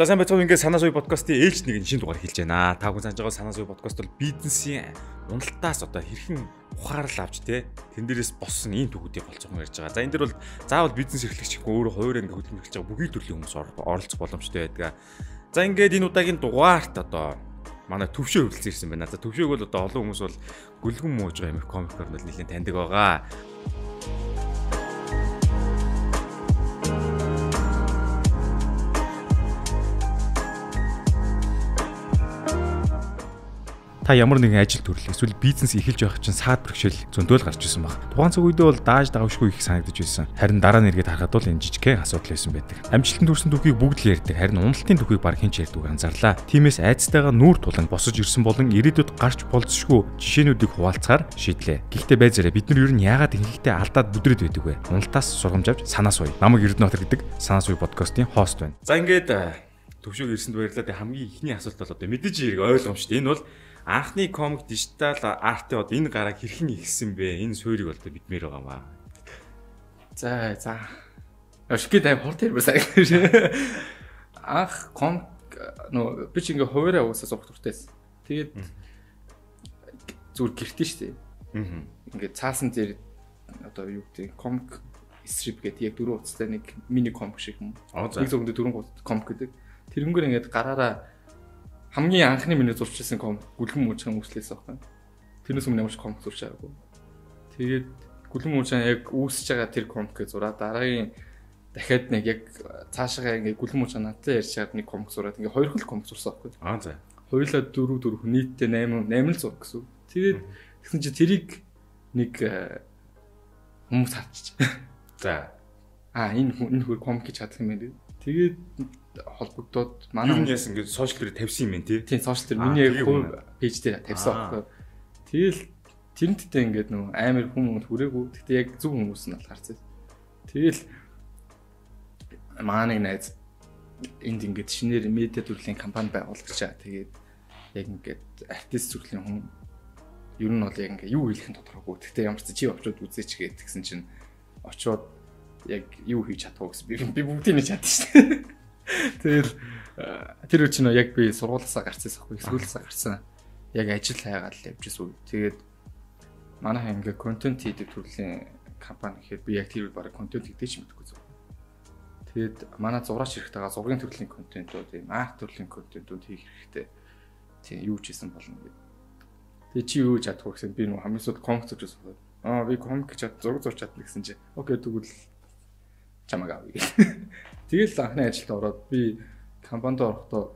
За сайн байцгаана ингээд санаа суй подкастын ээлж нэг шинэ дугаар хэлж байна. Та бүхэн санаж байгаа санаа суй подкаст бол бизнесийн уналтаас одоо хэрхэн ухаарл авч те тэн дээрээс боссон ийм төгүүдийг болцоохон ярьж байгаа. За энэ дэр бол заавал бизнес эрхлэгч хүн өөрөө хуваар ингээд хөдөлмөрлөж байгаа бүхий төрлийн хүмүүс оролцох боломжтой байдаг. За ингээд энэ удаагийн дугаарт одоо манай төвшөө хөвлөсөн ирсэн байна. За төвшөөг бол одоо олон хүмүүс бол гүлгэн мууж байгаа юм комикор бол нэлээд таньдаг байгаа. Та ямар нэгэн ажил төрлөө эсвэл бизнес эхэлж байх чинь саад бэрхшээл зөндөөл гарч ирсэн баг. Тухайн цаг үедээ бол дааж давшгүй их санагдаж байсан. Харин дараа нь эргээд харахад бол энэ жижигхэн асуудал байсан байдаг. Амжилтанд хүрсэн түүхийг бүгд л ярьдаг. Харин уналтын түүхийг баг хэн ч ярьдаггүй анзаарлаа. Тиймээс айцтайгаа нүүр тулан босож ирсэн болон ирээдүйд гарч болцсошгүй жишээнүүдийг хуваалцахаар шийдлээ. Гэхдээ байзаараа бид нар ер нь яагаад ихэнхдээ алдаад бүдрээд байдаг вэ? Уналтаас сургамж авч санаа суй. Намайг Эрдэнэтр гэдэг санаа суй подкастын хост байна. За ингээд төвшөөг ирсэнд баярлалаа. Хамгийн ихний асуулт бол одоо мэдээж хэрэг ойлгомжтой. Энэ бол анхны комик дижитал артын одоо энэ гараг хэрхэн ихсэн бэ? Энэ суурийг бол бидмээр байгаа маа. За за. Ашигт аим хорт ярьмасаа. Анх комик нөө би чи ингээ хуваараа уусаа суух туртайсэн. Тэгээд зүгээр гэртээ штэ. Аа. Ингээ цаасан дээр одоо юу гэдэг комик strip гэдэг яг дөрөв утастай нэг мини комик шиг юм. Нэг зөвхөн дөрөв комик гэдэг. Тэрнгээр ингээд гараараа хамгийн анхны миний зурчихсан комик гүлгэн мужийн үүслээс авах. Тэрнээс өмнө ямар ч комик зурч байгаагүй. Тэгээд гүлгэн мужийн яг үүсэж байгаа тэр комикээ зураад дараагийн дахиад нэг яг цаашаа ингээ гүлгэн мужийн надтай ярьж чад нэг комик зураад ингээ хоёр хөл комик зурсан байхгүй. Аа за. Хоёулаа дөрөв дөрөв нийтдээ 8 8 л зур гэсэн. Тэгээд тэгсэн чи тэрийг нэг э, хүмүүс харчих. За. Аа энэ энэ хөр комик гэж чадах юм байна. Тэгээд холбогдоод манай юу яасан ингээд сошиал дээр тавьсан юм байна тий. Тийм сошиал дээр миний яг хувь пэйж дээр тавьсан байхгүй. Тэгэл тэрнтдээ ингээд нөө амар хүмүүс хүрээгүй. Гэтэ яг зөв хүмүүс нь бол харцээ. Тэгэл манай найз энд ингээд шинээр медиа төрлийн компани байгуулагч чаа. Тэгээд яг ингээд артист төрлийн хүн ер нь бол яг ингээд юу хэлэх нь тодорхойгүй. Гэтэ ямар ч чи очиод үзээч гээд тэгсэн чинь очиод яг юу хийж чадах вэ гэсэн би бүгдийг нь чадсан шүү дээ. Тэгэл тэр үчиг нь яг би сургуулиасаа гарсан байхгүй сүүлээсээ гарсан. Яг ажил хайгаад л явж ирсэн. Тэгээд манайхан ингээ контент хийдэг төрлийн компани гэхээр би яг тэр баг контент хийдэг ч мэдгүй зөв. Тэгээд манай зураач хэрэгтэйгээ зургийн төрлийн контентууд, ийм арт төрлийн контентууд хийх хэрэгтэй. Тийм юу ч хийсэн болно гэдэг. Тэгээ чи юу чадах вэ гэсэн би нөгөө хамгийн сүүлд комик зурж байсан. Аа би комик чад зураг зурч чадна гэсэн чи. Окей тэгвэл чамаг авъя. Тэгэл анхны ажилд ороод би компанид орохдоо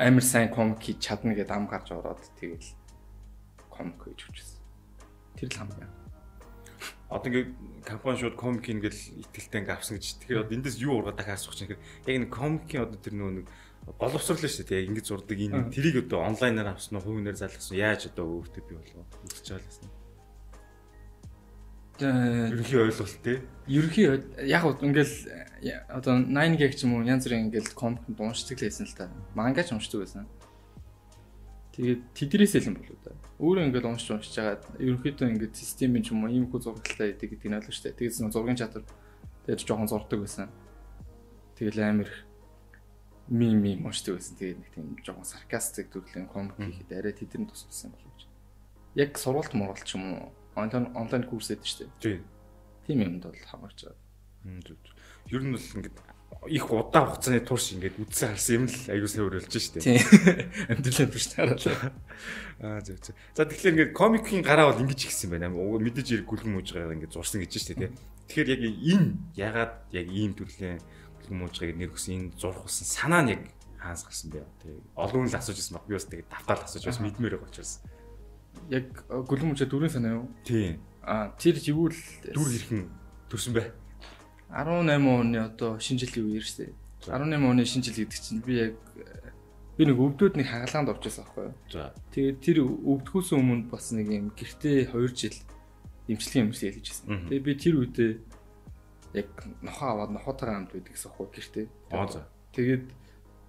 амар сайн комик хийж чадна гэдээ ам гарч ороод тэгэл комик хийж хүчсэн. Тэр л хамгийн. Одоо ингээд компани шууд комик ингээл итгэлтэй ингээ авсан гэж. Тэгэхээр одоо эндээс юу ургаад дахиад асуух чинь яг энэ комикийн одоо тэр нөгөө нэг боловсруулаа шүү дээ. Яг ингэж зурдаг энэ тэрийг одоо онлайнаар авсан уу, хувийнээр залгасан яаж одоо өөртөө би болов үзэж байгаа лсэн. Ерөнхий ойлголт тий. Ерөнхий яг ингээл одоо 9 гэг ч юм уу янз бүрийн ингээл комикт уншдаг л байсан л та. Мангач уншдаг байсан. Тэгээд тэдрээсээ л юм болоо да. Өөрөө ингээл уншиж уншиж байгаа. Ерөнхийдөө ингээд системийн ч юм уу ийм хүү зурагтай байдаг гэдэг нь ойлгоо штэ. Тэгээд зургийн чадвар тэгээд жоохон зурдаг байсан. Тэгэл амир мим мим уншдаг байсан. Тэгээд нэг тийм жоохон саркастик төрлийн комик хийхэд арай тэдний туссан болов гэж. Яг сурвалт муралт ч юм уу онлайн онлайн курс гэдэг шүү дээ. Тийм. Юмд бол хамаарч байгаа. Ер нь бол ингээд их удаан хугацааны турш ингээд үдсэн харсан юм л аюу сайн өрөлж штэ. Тийм. Амтлаа биш тараалаа. Аа зөв зөв. За тэгэхээр ингээд комикийн гараа бол ингэж ихсэн байна. Мэдээж ирэг гүлгэн мужгаа ингээд зурсан гэж штэ тий. Тэгэхээр яг энэ ягаад яг ийм төрлийн гүлгэн мужгааг нэр өгсөн энэ зурх болсон санаа нь яг хаанс гарсан бэ? Тий. Олон хүн л асууж байсан баг. Би бас тэгээд давтаал асууж бас мэдмээр байгаа учраас яг гүлэн мөчө дөрөв санаа юу? Тийм. А тэр живүүл дүр хэрхэн төрсөн бэ? 18 оны одоо шинэ жилийн үеэр шүү дээ. 18 оны шинэ жил гэдэг чинь би яг би нэг өвдөд нэг хагалгаанд орчихсон байхгүй юу? За. Тэгээд тэр өвдөхөөс өмнө бас нэг юм гэртээ 2 жил эмчилгээ эмчилгээ хийжсэн. Тэгээд би тэр үедээ яг нохоо аваад нохоотойгоо хамт байдаг гэсэн байхгүй гэртээ. Аа за. Тэгээд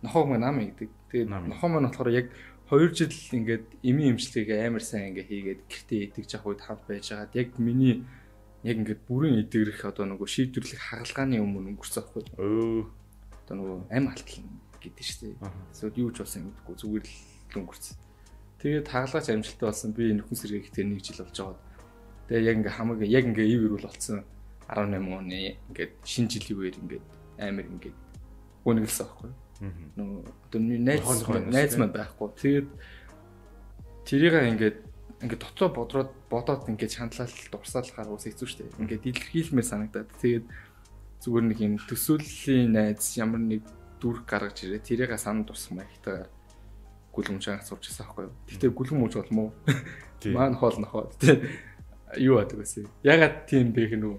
нохоог маань ам хийдэг. Тэгээд нохоо маань болохоор яг 2 жил ингээд эми эмчилгээг амар сайн ингээ хийгээд гэртээ идэж явах үед хамт байж байгаад яг миний яг ингээд бүрэн идэгрэх одоо нөгөө шийдвэрлэх хагалгааны өмнө өнгөрсөн байхгүй. Өө. Одоо нөгөө ам алтлан гэдэг шүү дээ. Эсвэл юу ч болсон юмдаггүй зүгээр л өнгөрцөн. Тэгээд хагалгач амжилттай болсон. Би нөхөн сэргээ ихтэй нэг жил болж байгаа. Тэгээ яг ингээ хамаг яг ингээ ив ирүүл болсон 18 оны ингээд шинэ жилийн үеэр ингээд амар ингээд үнэглэсэн байхгүй. Нөө одоо найз найз маань байхгүй. Тэгээд тэрийг ингээд ингээд дотроо бодроод бодоод ингээд шаналал дурсаалахаар ус хэцүү шүү дээ. Ингээд илэрхийлмээр санагдаад. Тэгээд зүгээр нэг юм төсөөллийн найз ямар нэг дүрх гаргаж ирээ. Тэрийг санаа тусах маягтайгаар гүлгэмж анх сурч байсан байхгүй юу. Гэхдээ гүлгэмж болмоо. Маань хоол нохоо. Юу яадаг вэ? Ягаад тийм бэ гэх нүү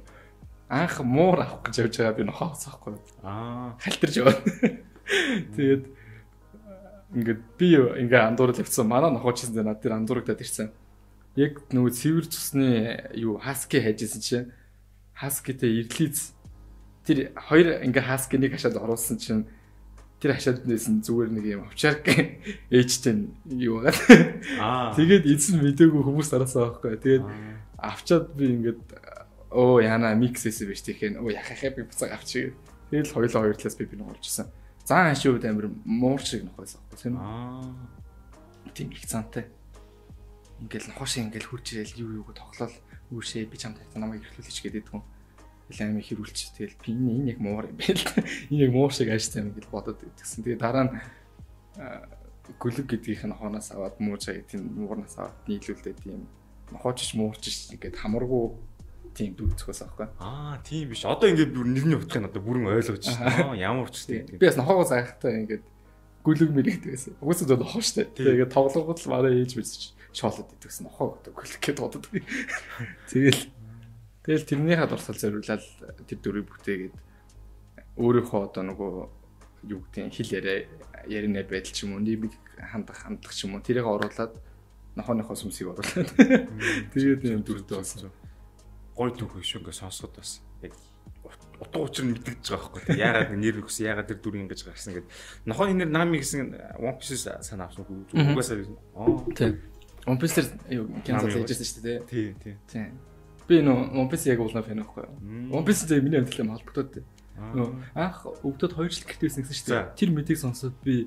анх муур авах гэж явж байгаа би нохоо авсахгүй. Аа. Халтарж яваа. Тэгээд ингээд би ингээ андуурал явцсан. Манай нохоочсон дээр над дээр андуурагдаад ирсэн. Яг нөгөө цэвэр цусны юу хаски хайжсэн чинь хаскитэй ирлиз тэр хоёр ингээ хаск нэг хашаад оруулсан чинь тэр хашаад нээсэн зүгээр нэг юм овчарк ээжтэй юу байгаа. Аа. Тэгээд эзэн мэдээгүй хүмүүс араасаа байхгүй. Тэгээд авчаад би ингээд оо яна микс эсэ биш тэгэхээр оо яхахаа би буцаа авчиг. Тэгэл хоёлоо хоёр талаас би би нуурчсан. Зан хашууд амир муурч шиг нохойсон байхгүй тийм үү? Аа. Тийм их цантай. Ингээл нохош ингээл хурж ирэл юу юуг тоглол үүшээ би чамд намайг эрхлүүлээч гэдэг юм аим их хэрүүлчих. Тэгэл би энэ яг муур юм байна л. Энэ яг муур шиг ааштай юм гэж бодоод идэгсэн. Тэгээ дараа нь гүлэг гэдгийнх нь хоноос аваад муужаа тийм муурнаас аваад нийлүүлдэ тийм нохоочч муурч ингээд хамаргуу тийм дүүцхээс аахгүй. Аа тийм биш. Одоо ингээд бүр нэрний утгыг одоо бүрэн ойлгож байна. Ямар ч тийм. Би бас нохоогоо заахтай ингээд гүлэг мэрэгдэг байсан. Угсаа зөв нохоо штэ. Тэгээд тоглонгод л манай ээж биш шоолоод идэгсэн нохоо гэдэг гүлэг гэдээ бодод. Тэгэл Тэгэл тэрнийхээ дурсал зориулаад тэр дөрөв бүтээгээд өөрийнхөө одоо нөгөө юу гэдгийг хэл яриа ярианы байдал ч юм уу нийгмийг хандах хандах ч юм уу тэрийг оруулаад нохооныхоо сүмсийг оруулаад тэгээд юм дүртэй болсон. Гой түүх биш ингээ сонсоход бас яг утга учир нь мэддэж байгаа байхгүй. Яагаад нэр өгсөн, яагаад тэр дүр ингэж гарсан гэд. Нохооны нэр Нами гэсэн One Piece санаа авсан? Угаасаа. Аа. Тийм. One Piece-ээр юу кэнсал хийжсэн шүү дээ. Тийм, тийм. Тийм. Би нөө One Piece яг уулна фэн байхгүй? One Piece зэрэг миний амьдралын холбогдоод. Нөө анх өвдөд 2 жил гэртээсэн гэсэн шүү дээ. Тэр мэдийг сонсоод би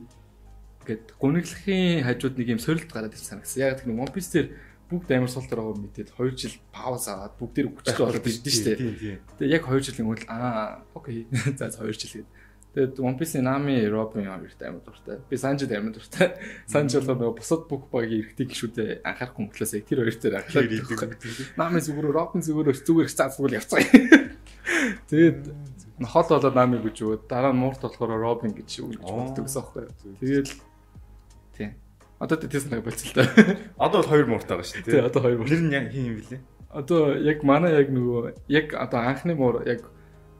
ингээд гуниглахын хажууд нэг юм сорилт гараад ирсэн санагдсан. Яг тэр One Piece дээр бүгд амар сул дээр байгаа мэдээд 2 жил пауз аваад бүгдээр хүчтэй болоод ирдэ дээ. Тэгээ яг 2 жилийн өмнө аа окей. За 2 жил гээд Тэгээд One Piece-ийн Nami, Robin хоёрт амар дуртай. Би Sanji амар дуртай. Sanji бол бусад бүх багийн эргэдэг гişүүдээ анхаарахгүй мөртлөөс тэр хоёр дээр анхаардаг. Nami зүгээр, Robin зүгээр зүгээр цаа зүгээр явцгаа. Тэгээд хол болоод Nami гэж өгөөд дараа нь муурт болохоор Robin гэж үг гэж боддог гэсэн байхгүй юу. Тэгээд тийм. Одоо тэс нэг болцолтой. Одоо бол хоёр муурт байгаа шүү дээ. Тийм, одоо хоёр муурт. Тэр нь яг хин юм блэ? Одоо яг манай яг нөгөө яг одоо анхны муур яг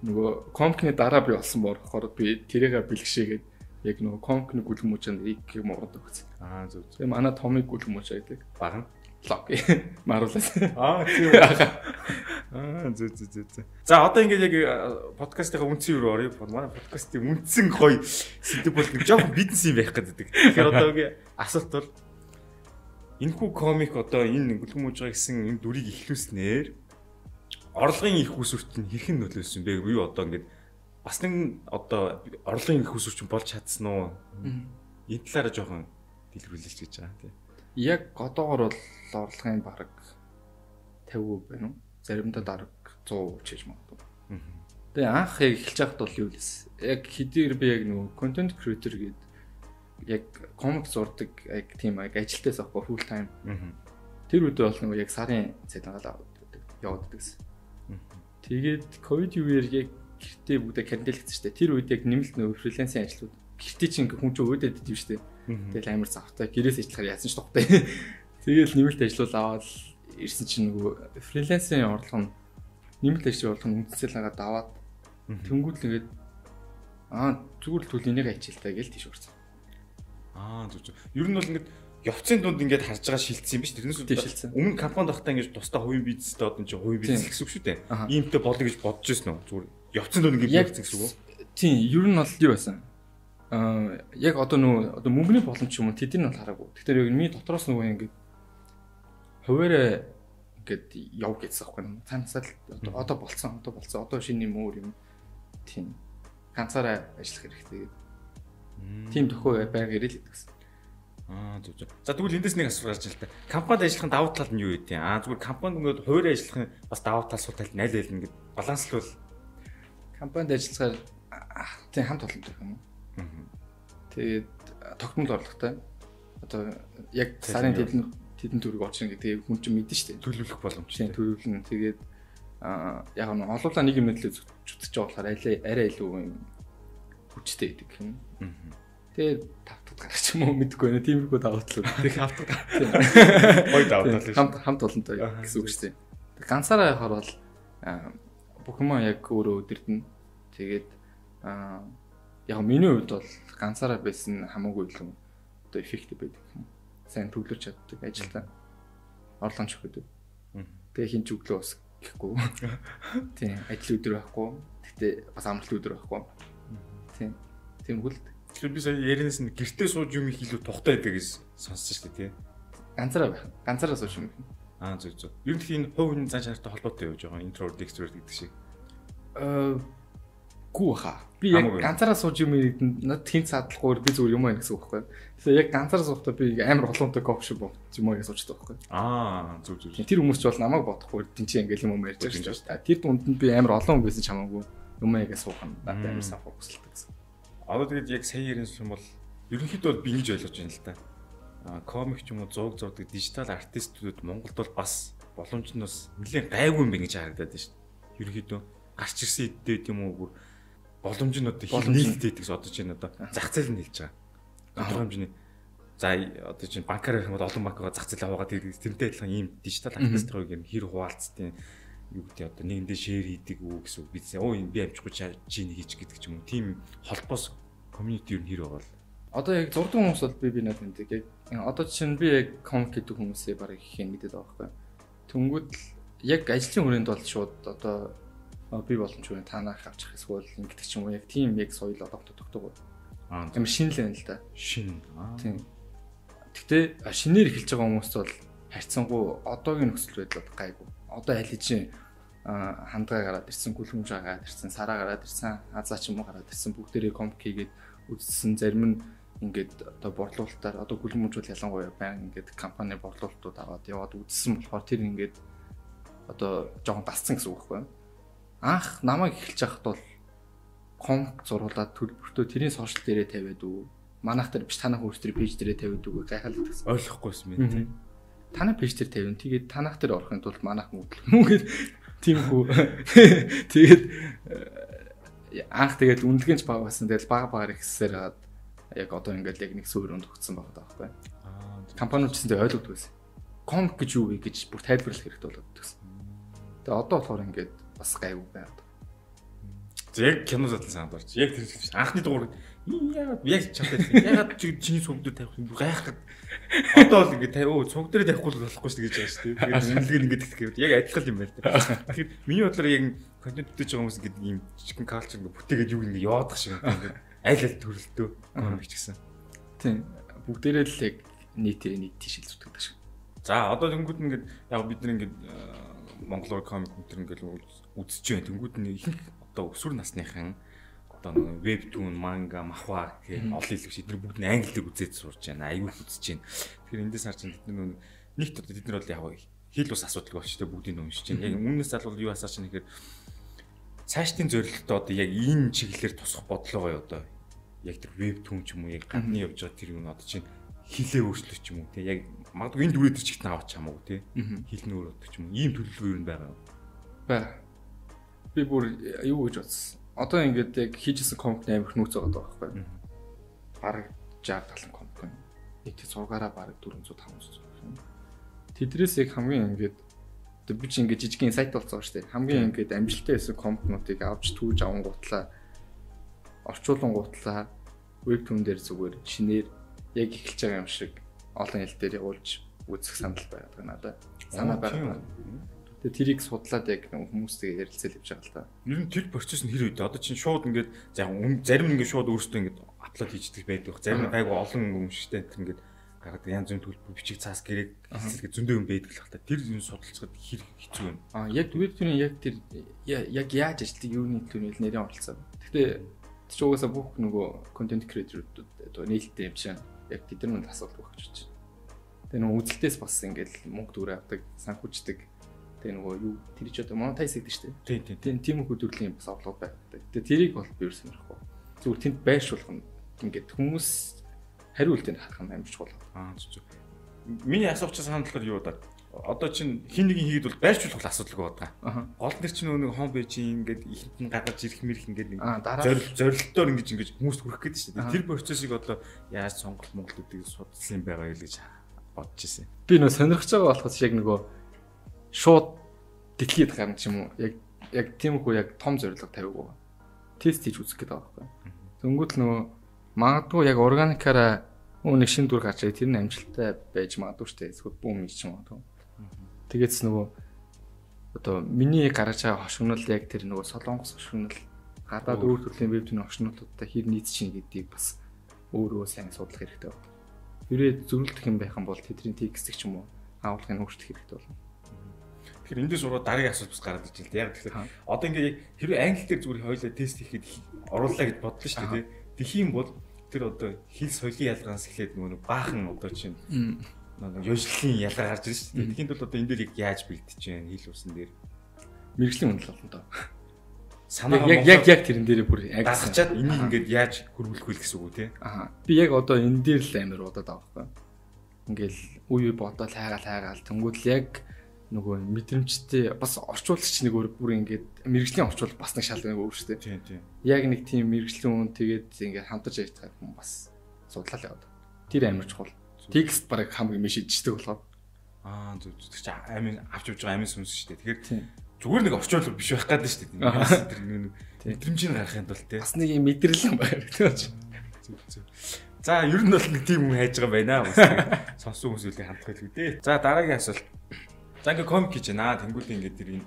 нөгөө комкны дараа би болсон болохоор би тэрийгэ бэлгшээгээд яг нөгөө комкны гүлгэмүүчэнд ийг мурд өгсөн. Аа зөв. Тэгээ манай томыг гүлгэмүүч гэдэг. Баг нь лог маруулаас. Аа тийм. Аа зү зү зү зү. За одоо ингээд яг подкастынхаа үндсэн юу орё. Манай подкастын үндсэн гоё сэдв бол жоохон бизнес юм байх гэдэг. Тэгэхээр одоо ингээд асуулт бол энэ хүү комик одоо энэ гүлгэмүүж байгаа гэсэн энэ дүрийг ихлүүлснээр орлогын их усүрт нь хэрхэн нөлөөлсөн бэ? Юу одоо ингээд бас нэг одоо орлогын их усүрч болж чадсан уу? Энэ талаараа жоохон дэлгэрүүлж гэж байгаа тийм. Яг одоогор бол орлогын бараг 50% байна уу? Заримдаа дараг 100% ч гэж магадгүй. Тэгээ анх яг эхэлж байхад бол юу лээс. Яг хэдийгээр би яг нөгөө контент креатор гээд яг комик зурдаг яг тийм яг ажилтайс авахгүй full time. Тэр үедээ бол нөгөө яг сарын цалингаа яваад гэсэн. Тэгээд ковид үеэр яг гэртээ бүгдээ карантинлэгдсэн шүү дээ. Тэр үед яг нэмэлт нөгөө фрилансийн ажлууд гэртээ чинь хүн чинь өөдөд идэв шүү дээ. Тэгэл амар завтай гэрээс ажиллахаар яасан ч тухтай. Тэгэл нэмэлт ажлууд аваад ирсэн чинь нөгөө фрилансийн орлого нь нэмэлт ажлын орлого нь үндсэл хагаад аваад тэнгууд л ингээд аа зүгээр л түл энийг ачилтаа гээл тийш урсан. Аа зүг зүг. Ер нь бол ингээд явцын дунд ингээд харж байгаа шилдсэн юм биш тэрнээс өмнө компанид байхдаа ингэж тусдаа хувийн бизнестэй одоо чи хувийн бизнес гэсэн үг шүү дээ. Иймтэй болно гэж бодож ирсэн үү? Зүгээр явцын дунд ингээд явцсан гэсэн үг үү? Тийм, ер нь бол юу байсан? Аа яг одоо нөө одоо мөнгөний боломж юм уу тэдний бол хараагүй. Тэгэхээр яг миний дотроос нөгөө ингээд хуваараа ингээд яв гэсэн аахгүй юм. Цаанасаа одоо болцсон, одоо болцсон. Одоо шинэ юм өөр юм. Тийм. Ганцаараа ажиллах хэрэгтэй гэдэг. Тим төхөө байг ирэл гэсэн. Аа зөв зөв. За тэгвэл эндээс нэг асуулт гарч ил та. Компанид ажиллахын давуу тал нь юу вэ? Аа зүгээр компанид ингээд хуваар ажиллахын бас давуу тал сул тал нь аль нь ингээд баланслуул. Компанид ажиллахаар тийм хамт олон гэх юм. Тэгээд тогтмол орлоготой. Одоо яг сарын тэдэн тэдэн төгрөг олчихно гэдэг хүн чинь мэдэн шүү дээ. Төлөвлөх боломжтой. Төлөвлөн. Тэгээд аа яг нь олуулаа нэг юм нэтлээ зүтгэж байгаа болохоор арай арай илүү юм хүчтэй гэдэг юм. Тэгээд тавтад гарах юм уу мэдэхгүй байна. Тиймэрхүү үү. Тэгээд хавтад. Гой давуу тал шүү. Хамт хамт олонтой гэсэн үг шүү дээ. Ганцаараа явахаар бол бүх юм яг өөрөө өдөрдөн. Тэгээд яг миний хувьд бол ганцаараа байсан хамаагүй илүү одоо эффектив байдаг юм. Сайн төвлөрч чаддаг ажилдаа. Орлогч өгöd. Тэгээ хин ч өглөө бас гэхгүй. Тийм, ажил өдөр байхгүй. Гэтэ бас амралт өдөр байхгүй. Тийм. Тийм хөл. Тэгэхээр би сая яринаас нь гэртээ сууж юм их илүү тухтай байдаг гэж сонссон шүү дээ, тий. Ганцаараа байх. Ганцаараа сууж юм. Аа зөв зөв. Ер нь хувь хүний зан чанартай холбоотой явж байгаа introvert extrovert гэдэг шиг. Аа гүү хаа. Би яг ганцаараа сууж юм над хин цаадлахгүй би зүгээр юм байна гэсэн үг байхгүй. Тэгэхээр яг ганцаараа суухдаа би амар холоонтой кофе боо юм аа гэж суучдаг байхгүй. Аа зөв зөв. Тэр хүмүүс ч бол намайг бодохгүй тэнцээ ингээл юм ярьж байгаа шүү дээ. Тэр дунд нь би амар олон хүн байсан ч хамаагүй юм аа гэж суух нь надад амар сайн фокуслдаг гэсэн. Одоо тэгээд яг сая ярин юм бол ерөнхийдөө би ингэж ойлгож байна л да. Аа комик ч юм уу зураг зурдаг дижитал артистууд Монголд бол бас боломж нь бас нэлээд гайгүй юм байна гэж харагдаад байна шүү. Ерөнхийдөө гарч ирсэн эддээ юм уу бүр боломж нь одоо хил нийлдэдэг гэж бодож байна одоо зах зээл нь хэлж байгаа. Тодорхой хэмжээний за одоо чинь банкар гэх юм бол олон банкгаа зах зээл аваагаад тэрнтэй адилхан ийм дижитал артистыг юм хэр хуваалцдیں۔ юу гэдэг одоо нэгэндээ шеэр хийдэг үү гэсэн үг бидсэн. Оо би амжихгүй чи нэг хийч гэдэг ч юм уу. Тийм холбоос community юу нэр байгаа л. Одоо яг зурдаг хүмүүс бол би би надад мэддэг. Яг одоо чинь би яг комик гэдэг хүмүүсээ барыг их мэдээд байгаа байхгүй. Тэнгүүд яг ажлын хүрээнд бол шууд одоо би боломжгүй танах авчих эсвэл ингэдэг ч юм уу яг тийм яг соёл одоо тогтдог. Аа тийм шинэлэн л да. Шин. Тийм. Гэтэ шинээр эхэлж байгаа хүмүүст бол харьцангуй одоогийн нөхцөл байдал гайгүй. Одоо аль хэзээ хандгаа гараад ирсэн, гүлхэмж гараад ирсэн, сараа гараад ирсэн, азаа ч юм уу гараад ирсэн бүгдээрээ комп хийгээд үзсэн зарим нь ингээд одоо борлуулалтаар одоо гүлхэмж бол ялангуяа баян ингээд компани борлуулалтууд аваад яваад үзсэн болохоор тэр ингээд одоо жоохон дасцсан гэсэн үг байхгүй юу? Анх намайг эхэлж байхад бол комп зуруулаад төлбөртөө тэрийн сошиал дээрээ тавиад үү манайх дээр биш танах өөрсдөө пэйж дээрээ тавиад үг гайхал гэсэн ойлгохгүйсэн мэт тийм. Танай пэйж дээр тавина. Тэгээд танах дээр орохын тулд манайх мөглөх юм гээд тийм хүү тэгээд э, анх тэгээд үнэлгэнч баг байсан тэгэл бага багаар ихсээр хагаад яг одоо ингээд яг нэг суурьнд өгсөн байгаа байхгүй компаниуд ч гэсэн ойлгодог байсан комп гэж юу вэ гэж бүр тайлбарлах хэрэгтэй болоод гэсэн тэгээд одоо болохоор ингээд бас гайгүй байгаад. Яг кино задлан санаад орж. Яг тэр шиг анхны дугаар яагаад яг чамтай яагаад чиний цуг дээр тавих юм гайхаад одоо л ингэ өө цуг дээр тавихгүй л болохгүй шүү гэж байгаа шүү. Тэгээд үнэлгээр ингэ тэгэх гэвэл яг адилхан юм байна. Тэгэхээр миний бодлоор яг контент бүтээж байгаа хүмүүс ингэ ийм chicken culture ингэ бүтээгээд юу ингэ яваадах шиг ингэ аль аль төрөлтөө комик ч гэсэн. Тийм. Бүгдээрээ л яг нийтээ нийт тийшэл зүтгэдэг шиг. За одоо тэнгууд ингэ яг бид нар ингэ монголоор комик мэтэр ингээл үзэж байна. Тэнгүүд нь ихэнх одоо өсвөр насныхан одоо нэг вебтүүн, манга, махва гэх олон хэлбэр эдгээр бүгд нь англиэр үзээд сурж байна. Аюул үзэж байна. Тэгэхээр эндээс харж бид нар нэгт одоо бид нар бол яг хэл ус асуудал болж тэ бүгдийг уншиж байна. Яг өмнөөс залбал юу асаач нэхэр цаашдын зорилготой одоо яг энэ чиглэлээр тусах бодлогоо одоо. Яг тэр вебтүүн ч юм уу яг гадны явж байгаа тэр юм одоо чинь хилээ өөрчлөх ч юм уу те. Яг магадгүй энэ дүрээд чигт аваач хамаагүй те. Хил нөр өгдөг ч юм уу. Ийм төлөвлөгөө юу байгаа юм бай би бүр юу гэж бодсон одоо ингээд яг хийжсэн комп амар их нүүц байгаа байхгүй бараг 60 70 комп нэг тийм цугаараа бараг 400 500 тэдрээс яг хамгийн ингээд одоо би чи ингээд жижигхэн сайт болсон шүү дээ. Хамгийн ингээд амжилттай байсан компнуудыг авч түүж авангуутлаа. Орчуулан гутлаа. Веб түн дээр зүгээр шинээр яг эхэлж байгаа юм шиг олон хэл дээр явуулж үзэх санал байгаад байна надад. Санаа байна. Тэгээ тэрийг судлаад яг хүмүүстэй ярилцэл явж байгаа л та. Ер нь тэр процесс нь хэр үед одоо чинь шууд ингээд за зарим нь ингээд шууд өөртөө ингээд аплод хийждэг байдаг. Зарим гайгүй олон юм шигтэй тэр ингээд гараад янз бүрийн төлбөр бичиг цаас гэрээг хэлцэлгээ зөндөө юм байдаг л хата. Тэр юм судалцахад хэр хэцүү юм. Аа яг веб төрийн яг тэр яг яаж ажилладаг юуны төлөв нэрийн оролцоо. Гэхдээ чи угаасаа бүх нөгөө контент креаторууд одоо нээлттэй юм чинь яг тэд нар асуудал багч чинь. Тэгээ нөгөө үзэлтээс бас ингээл мөнгө төгрөө авдаг, санхүүждэг. Тэгээ нөгөө юу тэр ч одоо монетайз гэдэг шүү дээ. Тийм тийм. Тийм хөдөлгөөний бас орлого байдаг. Тэгээ тэрийг бол би юу сонирхгүй. Зүгээр тэнд байршуулах нь ингээд хүмүүс хариу үлдээнд харах юм амар чухал. Аа зүг. Миний асууч санаа болохоор юу даа? Одоо чинь хин нэгin хийгээд бол байршуулах асуудалгүй байгаа. Аа. Гол нэр чинь нөгөө хом бэжийн ингээд ихэнх нь гаргаж ирэх мэрх ингээд зорил зорилтоор ингэж ингэж хүмүүс хүрэх шүү дээ. Тэр процессыг одоо яаж сонголт Монголуудыг судалсан юм байгаа юу гэж бодож ирсэн. Би нөө сонирхож байгаа болохоос яг нөгөө шууд дэлхийд гарна ч юм уу. Яг яг тийм хүү яг том зорилго тавиагүй. Тест хийж үзэх гэдэг байгаа байхгүй. Тэнгүүт нөгөө магадгүй яг органикаараа нэг шин дүр гарч ирээ тэр нь амжилттай байж магадгүй шүү дээ. Эсвэл бүүм хийж магадгүй. Тэгээдс нөгөө одоо миний гаргаж байгаа хошигнол яг тэр нөгөө солонгос хошигнол гадаад өөр төрлийн веб түүний хошигнолуудтай хэр нийц чинь гэдгийг бас өөрөө сайн судлах хэрэгтэй байна. Хэрвээ зөрүүлдэх юм байх юм бол тэдний текстийг ч юм уу агуулгыг өөрчлөх хэрэгтэй болно. Тэгэхээр эндээс уруу дараагийн асуулт бас гараад ирж байна. Яг тэгэхээр одоо ингээд хэрвээ англи дээр зүгээр хоёулаа тест хийхэд оруулаа гэж бодлоо шүү дээ. Юм бол тэр одоо хэл соёлын ялгаас эхлээд нөгөө баахан одоо чинь нөгөө ёжлын ялгаа гарч ирж шүү дээ. Тэгэхэд бол одоо энэ дээр яг яаж бэлдэж байна хэл усан дээр Мэргэжлийн үнэл болно доо. санаа Яг яг яг тэрэн дээр бүр яг дагчаад энийг ингээд яаж хөрвүүлэх вэ гэсэн үг үү те. Аа. Би яг одоо энэ дээр л амар удаад байгаа байхгүй. Ингээл үе үе бодоод хайгаал хайгаал тэнгууд л яг нөгөө мэдрэмжтэй бас орчуулагч нэг өөр бүр ингээд мэрэгжлийн орчуул бас нэг шал нэг өөр шүү дээ. Тийм тийм. Яг нэг тийм мэрэгжлийн үн тэгээд ингээд хамтарч ажиллах хүн бас судлал яваад. Тэр амар чухал. Текст баг хамгийн мэш шийдчихдэг болохоор. Аа зүг зүг чи амин авч явж байгаа амин сүнс шүү дээ. Тэгэхээр зүгээр нэг орчуулга биш байх гэдэг шүү дээ. Тэр нэг мэдрэмжийг гаргахын тулд те. Бас нэг юм мэдрэл юм байна гэдэг чинь. Зүг зүг. За ер нь бол нэг тийм хүн хайж байгаа байна. Сонсон хүмүүс үлээ хандах хэлгүй дээ. За дараагийн асуулт. За ингээ комик хийж байна. Тэнгүүд ингээ тэр энэ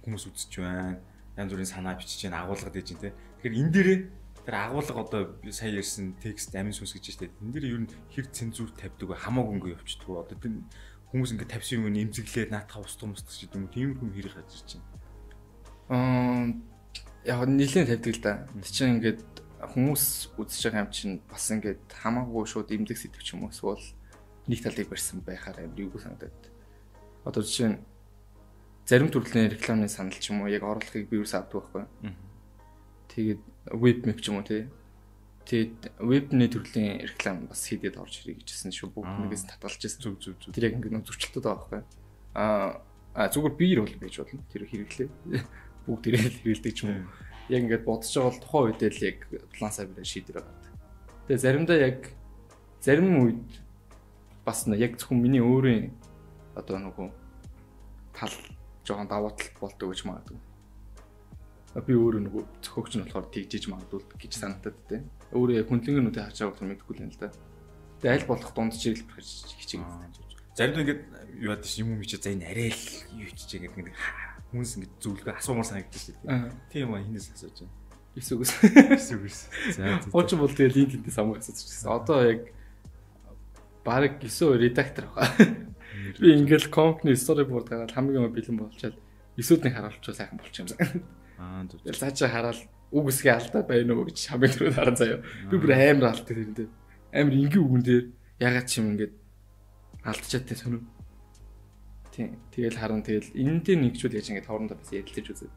хүмүүс үзэж байна. Янз бүрийн санаа бичиж байна, агуулгад ээж те. Тэгэхээр энэ дээрээ тэр агуулга одоо сая ярьсан текст амин сүнс гэж штэ. Энэ дээр ер нь хэр цензур тавьдаг вэ? Хамаагүй ингээ явчихдаг? Одоо тэр хүмүүс ингээ тавьсан юм нэмзэглээд наатах устгах мустах ч гэдэг юм. Тиймэрхүү хэрэг гарч ирж байна. Аа яг нэлээд тавьдаг л да. Тэг чинь ингээд хүмүүс үзэж байгаа юм чинь бас ингээд хамаагүй шууд имдэг сэтгэв ч юм уу эсвэл нэг талыг барьсан байхаар амар юу санагдаад. Одоо жишээ нь зарим төрлийн рекламын санал ч юм уу яг оруулахыг би юус авдаг байхгүй. Тэгээд веб мэп ч юм уу тий. Тэгээд вебний төрлийн реклам бас хийдэд орж ирэх гэжсэн шүү. Бүгд нэгээс татгалж ирсэн. Зүг зүг зүг. Тэр яг ингээд зөрчилдөд байгаа байхгүй. Аа зүгээр биер бол байж болно. Тэр хэрэглээ. Бүгд тэрэл хэрэглэдэг ч юм уу. Яг ингээд бодож байгаа бол тухайн үедээ л яг план сайбраа шийдвэр гаргадаг. Тэгээ заримдаа яг зарим үед бас нэ яг зөвхөн миний өөрийн одоо нөгөө тал жоохон давуу тал болдог гэж магадгүй. А, Би өөрөө нөгөө зөхөгч нь болохоор тэгжиж магадгүй гэж санагдаад тээ. Өөрөө яг хүндлэнгэнүүдээ харж байгаа болохоор мэдэхгүй л юм л да. Тэгээ аль болох дунд чиглэл хичээгээд. Заримдаа ингээд юу яд чи юм юм чи за энэ арай л юу ч чигээд ингээд хүмүүс ингээд зөвлөгөө асуумар санагдаж шүү дээ. Тийм аа хинээс асууж байна. Эсвэгс. Эсвэл үс. За Хуучин бол тэгээ линк энэс самуу асууж байсан. Одоо яг баг 9 редактор байгаа. Би ингээл компани storyboard гараад хамгийн бэлэн болчоод эсүүдний харуулчаа сайхан болчих юм сан. Аа зүг. Тэгэл цаачаа хараад үг эсгээ алдаад байна уу гэж хамгийн түрүүд харан заяа. Би бүр амар алддаг тэрэндээ. Амар ингийн үгэн дээр ягаад ч юм ингээд алдчихад тэ сонир. Тийм. Тэгэл харан тэгэл энэнтэй нэгжүүл яаж ингээд хоорондоо бас ярилцаж үзээ.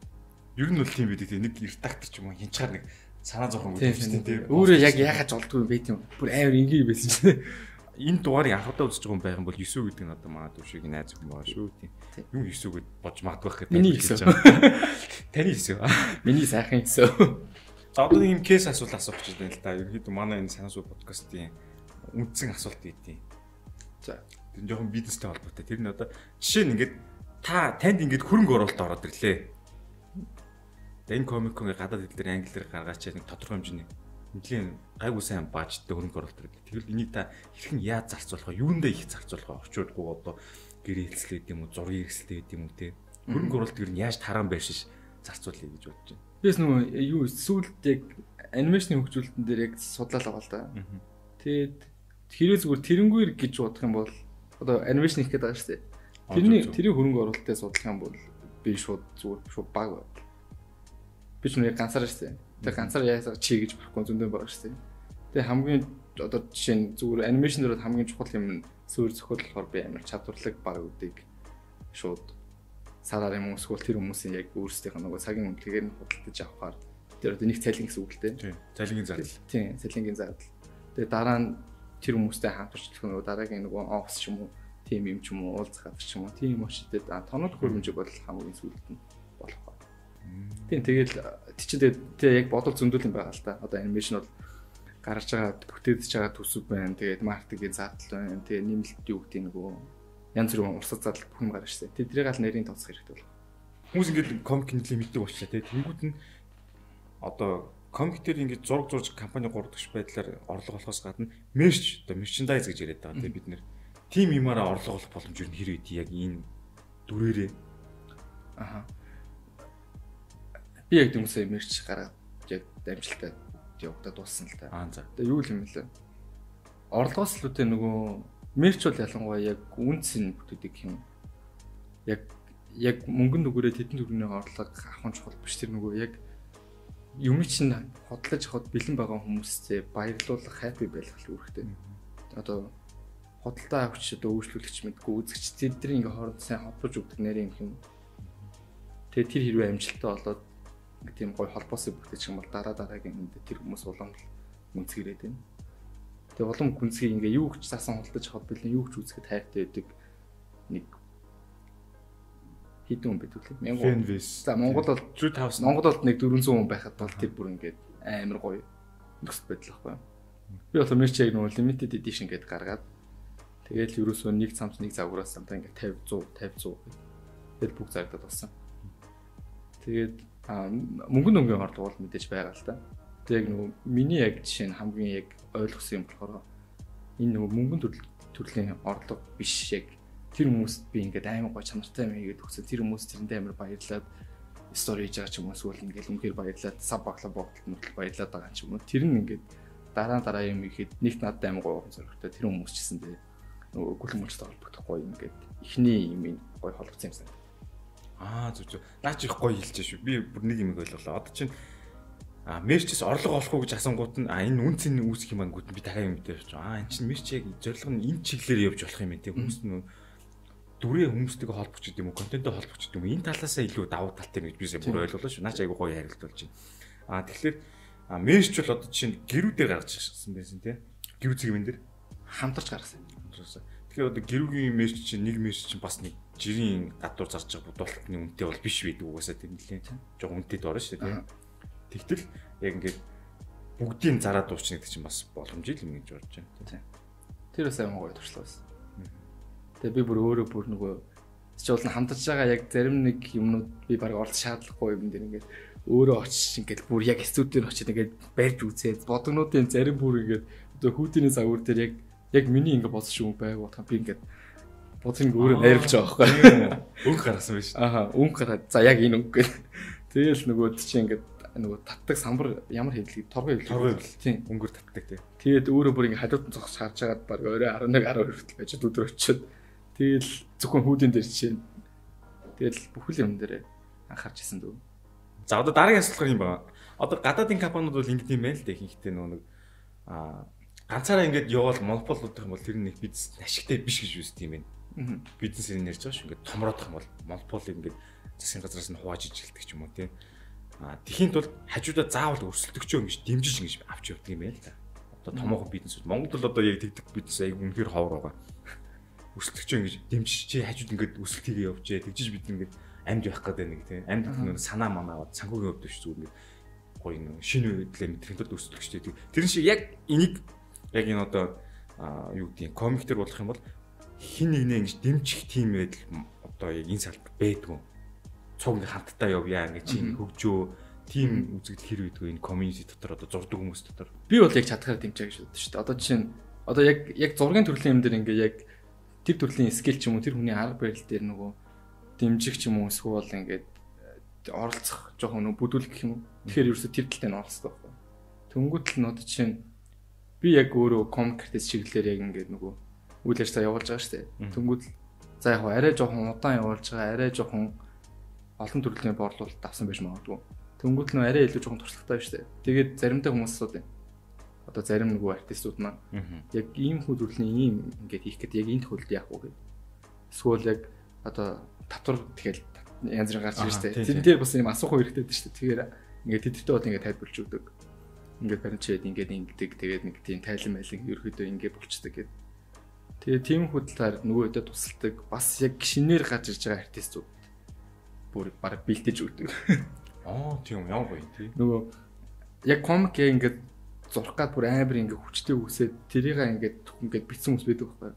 Ер нь бол тийм бид тийм нэг редактор ч юм уу хинчаар нэг санаа зовхон Тийм гэж тийм. Өөрөө яг яхаж олдгүй юм бэ тийм. Бүр амар ингийн байсан чинь. Энэ дугаарыг анхудаа үзэж байгаа юм байх юм бол 9 гэдэг нь одоо магадгүй шиг найз хүн байгаа шүү тийм. Юм 9 гэд бодож магадгүй байх гэдэг. Миний хэлж 9. байгаа. Таны 9. Миний сайхан өсөө. За одоо нэг юм кейс асуулт асуух гэж байна л да. Ерөнхийдөө манай энэ санаасуу подкастын үндсэн асуулт гэдэг. За. Тэр жоохон бизнестэй холбоотой. Тэр нь одоо жишээ нь ингээд та танд ингээд хөрөнгө оруулалт ороод ирлээ. Энэ комик ингээ гадаад хэл дээр англиэр гаргаачаа нэг тодорхой хэмжээний нэлийн гайгүй сайн бажтай хөрөнгө оруулалт ирлээ. Тэгвэл энийг та хэрхэн яаж зарцуулах вэ? Юундаа их зарцуулах вэ? Орчуулгүй одоо гэрээ хэлслээ гэдэг юм уу, зургийн хэрэгслээ гэдэг юм уу те. Хөрөнгө оруулалт нь яаж тараан байршиж зарцуулъя гэж бодож байна. Бис нөгөө юу сүүлд яг анимашны хөгжүүлэлтэн дээр яг судлаад байгаа л да. Тэгээд хэрэг зүгээр тэрнгүүр гэж бодох юм бол одоо анимашн их гэдэг байгаа шүү дээ. Тэрний тэрийн хөрөнгө оруулалтыг судлах юм бол би шууд зүгээр шууд баг байна. Би ч нэг ганцаараа шүү дээ. Тэгээ ганцаар яасаа чи гэж барахгүй зөндөө байгаа шүү дээ. Тэгээ хамгийн одоо жишээ нь зүгээр анимашн дээр хамгийн чухал юм нь суур зохиол болохоор би амар чадварлаг баг үдийг шууд сараар юм эсвэл тэр хүмүүсийн яг өөрсдийнх нь нөгөө цагийн үнэлгээгээр нь худалдаж авахаар тэр одоо нэг цалин гэсэн үг л дээ. Тийм. Цалингийн зардал. Тийм, цалингийн зардал. Тэгээ дараа нь тэр хүмүүстэй хамтарчлах нөгөө дараагийн нөгөө офс ч юм уу, тим юм ч юм уу, уулзах авч ч юм уу, тийм очтод тоног хөрөмжөг бол хамгийн сүүлд нь болох ба. Тийм, тэгэл тий чи тэгээ яг бодол зөндөл юм байгаа л да. Одоо анимашн бол гарч байгаа бүтээдэж байгаа төсөв байна. Тэгээд маркетингийн зардал байна. Тэгээ нэмэлт юу гэдэг нөгөө янз бүрийн урсгал зардал бүх юм гарч ирсэн. Тэднийг гал нэрийн тооцох хэрэгтэй болох. Хүмүүс ингээд комик нэлээд мэддэг болчихлаа те. Тэнгүүд нь одоо компьютер ингээд зураг зурж компани гурдагч байдлаар орлого болохоос гадна мерч одоо мерчендайз гэж яриад байгаа тийм бид нэр тим юмараа орлого олох боломж юу хэр үгүй яг энэ дүрээрээ аха би яг дүнсээ мерч гаргаад яг дамжуултаа явагдаад дууссан л та. аа за. Тэгээ юу юм бэ? Орлогоос л үтэй нөгөө мерч бол ялангуяа яг үнцэн бүтээдэг юм. Яг яг мөнгөнд өгөөрэй тэдэн төрний орлого нь чухал биш тэр нөгөө яг юм чинь хотлож хот бэлэн байгаа хүмүүстэй баярлуулах хайпи л үүрэгтэй. Одоо хөдөлთა авч одоо үйлчлүүлэгч мэдгүй үзэгч тэдний ингээ хооронд сайн холбож өгдөг нэрийн юм. Тэгээ тэр хэрвээ амжилттай болоод тийм гой холбоосыг бүтээчих юм бол дараа дараагийн энд тэр хүмүүс улам үнцгэрээд байна. Тэгээ улам гүнзгий ингээ юу гэж заасан худалдаж хот бэлэн юу гэж үзэхэд хайртай байдаг нэг хэдэн хүн байдаг лээ. 1000. За Монгол бол 5000. Монгол бол нэг 400 хүн байхад бол тэр бүр ингээд амар гоё нөхцөл байдал байхгүй. Би бол мерч яг нөгөө limited edition гэдээ гаргаад тэгээд ерөөсөө нэг цамц нэг загвараас самтаа ингээд 50 100 50 100 тэгэл бүх зарагдаад болсон. Тэгээд мөнгөнд өнгийн орлого бол мэдээж байгаа л да. Тэг нөгөө миний яг жишээ нь хамгийн яг ойлгосон юм болохоор энэ нөгөө мөнгөн төрлийн орлого биш яг тэр хүмүүст би ингээд аймаг гоо чанартай юм хийгээд өгсөн. Тэр хүмүүс тэрэндээ амар баярлаад стори хийж байгаа ч юм уу эсвэл ингээд үнхээр баярлаад сав баглаа богдолд мөртөл баярлаад байгаа ч юм уу. Тэр нь ингээд дараа дараа юм ихэд нэгт надад аймаг гоо зоригтой тэр хүмүүс ч гэсэн дээ нөгөө гүлэн мөлчтэй холбогдохгүй ингээд ихний юм гой холбогдсон юм санагдав. Аа зүг зүг. Наа чи их гоё хэлж шүү. Би бүр нэг юм ойлголоо. Одоо чинь а мерчс орлого олох уу гэж асуунгууд нь а энэ үнцэн үүсэх юм ангууд би дахиад юм мэдээж. Аа эн чинь мерч яг зорилго нь энэ чиглэлээр явж болох юм тийм хүмүүс нь дүрээ хүмүүстэйгээ холбогч гэдэг юм уу, контенттой холбогч гэдэг юм уу, энэ талаасаа илүү давуу талтай гэж бисээ бүр ойлголоо шүү. Наач айгу гоё харилт болж байна. Аа тэгэхээр мессеж бол одоо чинь гэрүүдээр гаргаж ирсэн байсан тийм. Гэрүү цэгмэн дээр хамтарч гаргасан. Тэгэхээр одоо гэрүүгийн мессеж чинь нэг мессеж чинь бас нэг жирийн гадуур зарж байгаа бодолтны үнэтэй бол биш байдаг угаасаа тийм нэлээ. Жог үнэтэй дорно шүү тийм. Тэгтэл яг ингээд бүгдийг зараад дуучна гэдэг чинь бас боломжтой юм гэж бодож байна. Тэр бас аймаг гоё туршлага байсан. Тэгээ би бүр өөрөө бүр нөгөө чи бол хамтарч байгаа яг зарим нэг юмнууд би баг оролт шаардлагагүй юм дээр ингээд өөрөө очиж ингээд бүр яг студид очиж ингээд барьж үзээд бодгонуудын зарим бүр ингээд одоо хүүтиний загвар дээр яг яг миний ингээд болсон шүү байг бодох би ингээд бодсон өөрөө найрлж байгаа байхгүй. Өнгө гаргасан байж. Аха өнгө гараад за яг энэ өнгө гэх. Тэгэл нөгөө чи ингээд нөгөө татдаг самбар ямар хэвлэг торгой хэвлэг торгой хэвлэг тийм өнгөөр татдаг тийм. Тэгээд өөрөө бүр ингээд хадууд зогсож харж байгаад баг өөрөө 11 12 хүртэл байж өдөр очиод Тэгэл зөвхөн хүүдэн дээр чинь. Тэгэл бүхэл юм дээр анхаарч ирсэн дөө. За одоо дараагийн асуулт юм байна. Одоо гадаадын компаниуд бол ингэдэм юм байна л дээ ихэнхдээ нөгөө нэг аа ганцаараа ингэж явбал монопол удах юм бол тэр нэг бизнес ашигтай биш гэж үздэг юм байна. Бизнесээр нэрж байгаа шүү. Ингээд томроодох юм бол монопол ингээд засгийн газраас нь хувааж ижилдэг ч юм уу тийм. Аа тэхийн тулд хажуудаа заавал өрсөлдөгчөө ингэж дэмжиж ингэж авч явдаг юм байна л да. Одоо томоохон бизнесүүд Монголд бол одоо яг тэгдэг бизнес аяг үнэхээр ховор байгаа. Өсөлтөгч ингэж дэмжиж чи хажууд ингээд өсөлт хийгээ явжээ тэгжиж бид ингээд амьд байх гэдэг нэг тийм амьд нэг санаа манаа аваад санхүүгийн хувьд биш зүгээр нэг гоё нэг шинэ үедлээ мэдрэх тулд өсөлтөгчтэй тийм тэр шиг яг энийг яг энэ одоо юу гэдэг комиктер болох юм бол хин нэгнээ ингэж дэмжих тийм байдал одоо яг энэ салбарт байдгүй. Цуг нэг хамтдаа явъя ингэ чи хөгжөө. Тийм үзэгдэл хэр үйдгүй энэ community дотор одоо зурдаг хүмүүс дотор. Би бол яг чадхаар дэмжээ гэж боддог шүү дээ. Одоо жишээ нь одоо яг яг зургийн төрлийн юм дээр ингээ яг тэр төрлийн скил ч юм уу тэр хүний арга барил дээр нөгөө дэмжих ч юм уу эсвэл ингээд э, оролцох жоохон нөгөө бүдүүлэх гэх юм. Тэгэхээр ерөөсө тэр талтай нь оролцдог байхгүй. Тэнгүүтэл нь одоо жишээ нь би яг өөрөө комик артист чиглэлээр яг ингээд нөгөө үйл ажиллагаа явуулж байгаа шүү дээ. Тэнгүүтэл за яг арай жоохон удаан явуулж байгаа арай жоохон олон төрлийн борлуулалт авсан байж магадгүй. Тэнгүүт нөө арай илүү жоохон туршлагатай шүү дээ. Тэгээд заримдаа хүмүүс асуудаг. Одоо зарим нөгөө артистууд маань яг ийм хүү төрлийн ийм ингээд хийх гэдэг яг энэ тохиолдолд яах вэ гэдэг. Эсвэл яг одоо татвар тэгэл янз бүр гарч ирж штэ. Тэрэн дээр бас юм асуух хэрэгтэй дээ штэ. Тэгэхээр ингээд тэдэртээ бод ингээд тайлбарлаж өгдөг. Ингээд баримтчээд ингээд ингэдэг тэгээд нэг тийм тайлан байлын ерөөдөө ингээд болчдөг гэдэг. Тэгээ тийм хөдөлтөөр нөгөө өдөө тусалдаг бас яг шинээр гарч ирж байгаа артистууд бүр баг бэлдэж өгдөг. Аа тийм ямар гоё тий. Нөгөө яг комик ингээд зурх гад бүр амар ингээд хүчтэй үсээд тэрийг ингээд ингээд битсэн хүмүүс байдаг байхгүй.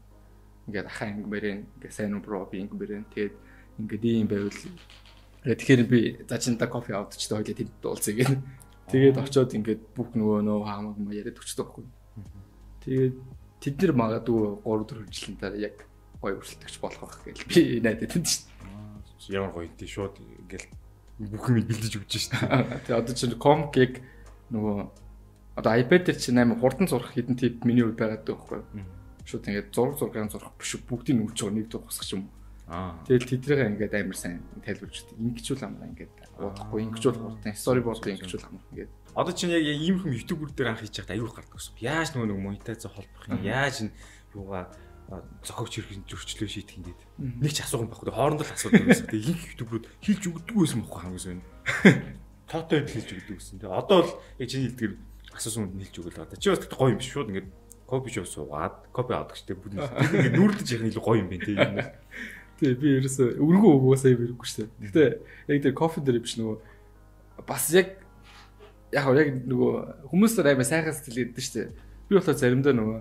Ингээд ахаа ингээд мэрэн ингээд сайн бро би ингээд мэрэн тэгээд ингээд ийм байвал тэгэхээр би за чинта кофе авдчихтай хоёлаа тэнд уулзъя гэнэ. Тэгээд очиод ингээд бүх нөгөө нөө хаамаг ма яриад өчтдөг байхгүй. Тэгээд тэд нар магадгүй 3 4 жилийн дараа яг гоё өрсөлдөгч болох байх гэж би найдаад байна шүү дээ. Ямар гоё тий шууд ингээд бүх юм бэлдэж өгч шít. Тэгээ одоо чинь комик нөгөө одоо iPad дээр чинь амар хурдан зурх хэдэн тип миний хувьд байгаад байгаа байхгүй. Шууд ингээд зураг зургийн зурх биш бүгдийг нь үлж байгаа нэг дуу хасах юм. Аа. Тэгэл тэдрээ ингээд амар сайн тайлбарч өгдөг. Ингэчүүл амар ингээд уудахгүй ингэчүүл хурдан storyboard ингэчүүл амар ингээд. Одоо чинь яг ийм хүм YouTube дээр анх хийж байхад аюул гардаг гэсэн. Яаж нөгөө нэг монетайз холбох юм? Яаж н юугаа зохиогч хэрхэн зөрчлөө шийдэх юм гээд. Нэг ч асуух юм байхгүй. Хоорондоо л асуудаг байсан. Тэгээ их ютуберүүд хийж өгдөг байсан байхгүй хамгийн сайн. Тоотой хэд хийж өгдөг гэсэн. Тэгээ одоо л яг чиний хэлдгээр асуусан хүнд нийлж өгөл одоо. Чи бас гэхдээ гоё юм биш шууд ингээд копи шоу суугаад копи авдаг штеп бүгд ингээд нүүрлэж яхах илүү гоё юм байна тий. Тэгээ би ерөөсөө өргөө өгөөсөө хэрэггүй штеп. Гэтэ яг тэр кофе дээр биш нөгөө бас яг яг яг нөгөө хүмүүс аймаа сайхан сэтгэлээд штеп. Би болохоор заримдаа нөгөө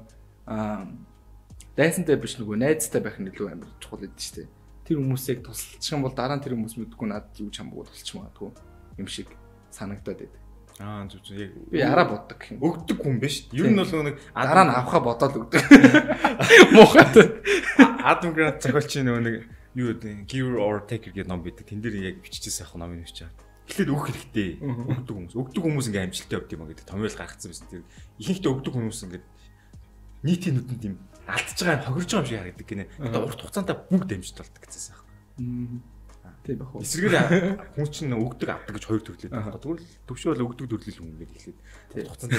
аа дайсантай биш нөгөө найзтай байх нь илүү амар чухал гэдэг чинь тэр хүмүүсийг тусалчих юм бол дараа нь тэр хүмүүс мэдгүй надад юу ч хамаагүй тусалчих магадгүй юм шиг санагдаад байдаг. Аа зүг зүг яг би араа боддог гэх юм. Өгдөг хүн биш. Ер нь бол нэг дараа нь авахаа бодоод өгдөг. Муухайд. Адам Грант зохиолч нөгөө нэг юу гэдэг give or take гэдэг ном бидэг. Тэн дээр яг биччихсэн яг номын бичээ. Эхлээд өгөх хэрэгтэй. Өгдөг хүмүүс. Өгдөг хүмүүс ингээ амжилттай өгд юм гэдэг томьёол гаргацсан байсан. Тэр ихэнхдээ өгдөг хүмүүс ингээ нийтийн нүдэнд юм алдж байгаа хохирж байгаа юм шиг харагддаг гинэ. Одоо урт хугацаанд бүгд амжилт болдог гэсэн юм. Тийм байх уу. Эсрэгээр хүн чинь өгдөг авдаг гэж хоёр төрлөө байна. Тэгвэл төвшөө бол өгдөг төрлөл хүн ингээд эхлээд хугацаанд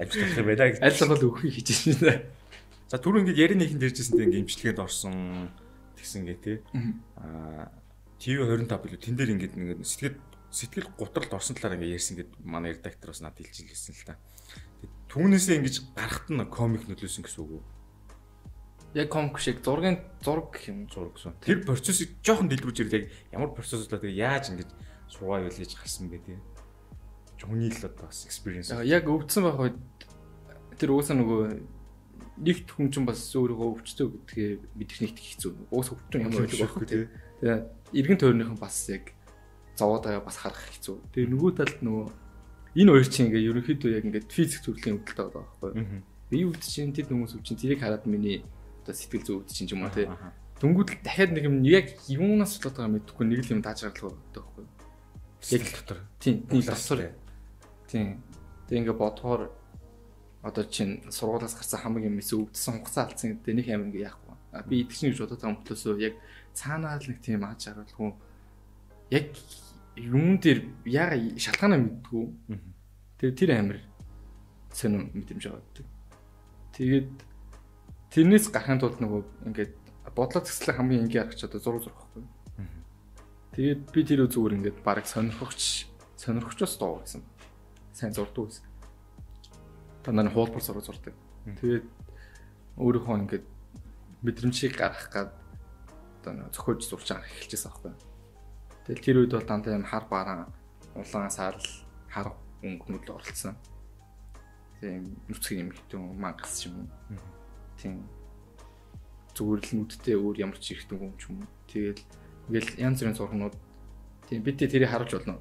амжилт болох юм байна гэж. Аль болох өгөхийг хийж байна. За түр ингээд ярины нэхэн дэржсэнтэй ингээд имчилгээнд орсон тэгсэн гээ те. Аа ТV 25 билүү тэн дээр ингээд ингээд сэтгэл сэтгэл гутралд орсон талаар ингээд ярьсан гэдэг манай редактор бас надад хэлж илсэн л та. Түүнээсээ ингэж гарахт нь комик нөлөөсөн гэсэн үг үү? Яг комик шиг зургийн зураг юм зураг гэсэн. Тэр процессыг жоохон дэлгэрүүлж ирэл яг ямар процесслаа тэгээ яаж ингэж юу хийж гарсан бэ тий. Хүний л одоо бас experience. Яг өвдсөн байх үед тэр уусаа нөгөө нэгт хүн чинь бас өөрийгөө өвчтөө гэдгээ мэдэх нэгт хэцүү. Уус өвчтөн ямар байхгүй тий. Тэгээ эргэн тойрныхан бас яг зовоод байгаа бас харах хэцүү. Тэгээ нөгөө талд нөгөө энэ хоёр чинь ингээ ерөнхийдөө яг ингээ физик төрлийн өвдөлтэй байгаа байхгүй. Би өвд чинь тэр хүмүүс өвчин тэрийг хараад миний одоо сэтгэл зүй өвд чинь юм уу те. Дүнгүүд дахиад нэг юм яг юунаас болоод байгаа мэдэхгүй нэг л юм тааж гаргалгаа өгдөг байхгүй. Яг дотор. Тийм, тийм дотор. Тийм. Тэг ингээ бодохоор одоо чинь сургуулаас гарсан хамаг юм эсэ өвдсөн хугацаа алдсан гэдэг нэг амин ингээ яахгүй. Би идэвчнэ гэж бодоод байгаа юм болоосоо яг цаанаа л нэг тийм ааж харуулгүй яг юун дээр яга шалтгаанаа мэддгүү. Тэгээ тэр амир сонирм мэдрэмж аваад. Тэгээд тэрнээс гарахын тулд нөгөө ингээд бодлоо зэслэх хамгийн энгийн аргач одоо зураг зурх байхгүй. Тэгээд би тэр зүгээр ингээд баг сонирхогч сонирхочоос доо гэсэн. Сайн зурдаг гэсэн. Дандаа хуулбар зураг зурдаг. Тэгээд өөрийнхөө ингээд мэдрэмжийг гаргах гад одоо зохиож зурж байгаа эхэлчихсэн байхгүй. Тэгэл тэр үед бол дандаа юм хар бараан улаан саарл хар өнгөнүүд оролцсон. Тийм нүцгэн юм хитэн мангас юм. Тийм зүгээр л нүдтэй өөр ямар ч ихтэн юм ч юм. Тэгэл ингээл янз бүрийн зургнууд тийм бид тэрийг харуулж болно.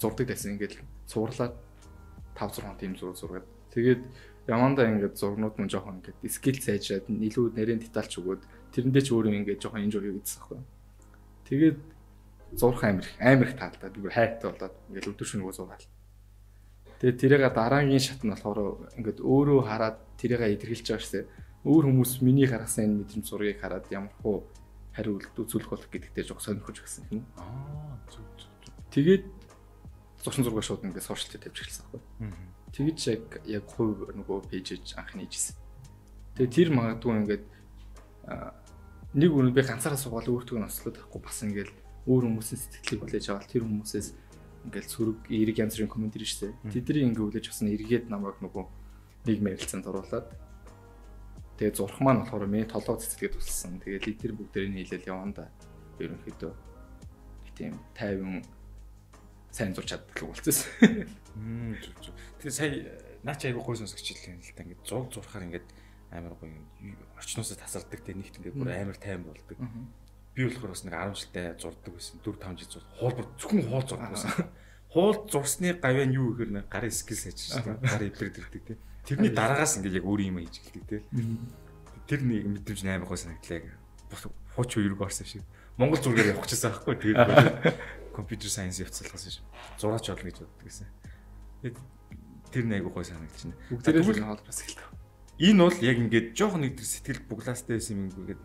Зурдаг байсан ингээл цуурлаад 5 6 тийм зураг зургаад тэгээд ямандаа ингээд зургнууд мөн жоохон ингээд скил сайжраад илүү нэрийн детальч өгөөд тэрэндээ ч өөрөө ингээд жоохон энэ жоо хийгээдсэн байхгүй. Тэгээд зурх амир амир таалдаа би хайртай болоод ингээл өдөр шөнөгөө зураал. Тэгээд тэрийгээ дараагийн шат нь болохоор ингээд өөрөө хараад тэрийгээ илэрхийлж байгаа шээ. Өөр хүмүүс миний гаргасан энэ мэдрэмж зургийг хараад ямар хуу хариулт үзүүлэх болох гэдэгтээ жоо сонирхож гисэн юм. Аа зүг зүг. Тэгээд зурсан зураг шууд ингээд сошиал дээр тавьж эхэлсэн байхгүй. Тэгэж яг яг хувь нөгөө пэйжж анхны хийжсэн. Тэгээ тэр магадгүй ингээд нэг үнэ би ганцаараа суугаад өөртөө нослоод авахгүй бас ингээд өөр хүмүүсийн сэтгэлийг хүлээж аваад тэр хүмүүсээс ингээд сөрөг эрг янз бүрийн комент ирж штэ. Тэдний ингээд хүлээж авсан эргээд намайг нөгөө нийгмийн ярилцаанд оруулаад тэгээ зурх маань болохоор миний толгой цэцлэгээд туссан. Тэгээ литер бүгдэрийг нийлээл яванда ерөнхийдөө тийм 50 сайн зурч чаддаг болчихсон. Тэгээ сая наа чи айгүй гой сонсогч хэлээ л та ингээд зураг зурхаар ингээд амар гоё орчноосоо тасардаг те нэгт ингээд бүр амар тайван болдог. Би болохоор бас нэг 10 жилдээ зурдаг байсан. 4 5 жил зур. Хоол зөвхөн хоол зурдаг байсан. Хоол зурсны гавьяа нь юу гэхээр нэг гарын скил сайжиж байгаа. Гарын эвлэр дэрдэг те. Тэрний дараагаас ингээд яг өөр юм хийж эхэлдэг те. Тэр нэг мэдрэмж амар гоё санагдлаа. Хууч үерг орсон шиг. Монгол зургаар явчихсан байхгүй. Тэгээд компьютер сайенс явцлахаас биш. Зураач болно гэж боддог гэсэн. Тэгээд тэр нэг айгуу гой санагдчихна. Бүгдээрээ л хоол бас эхэлдэг. Энэ бол яг ингээд жоох нэг төр сэтгэл буглаастай байсан юм ингээд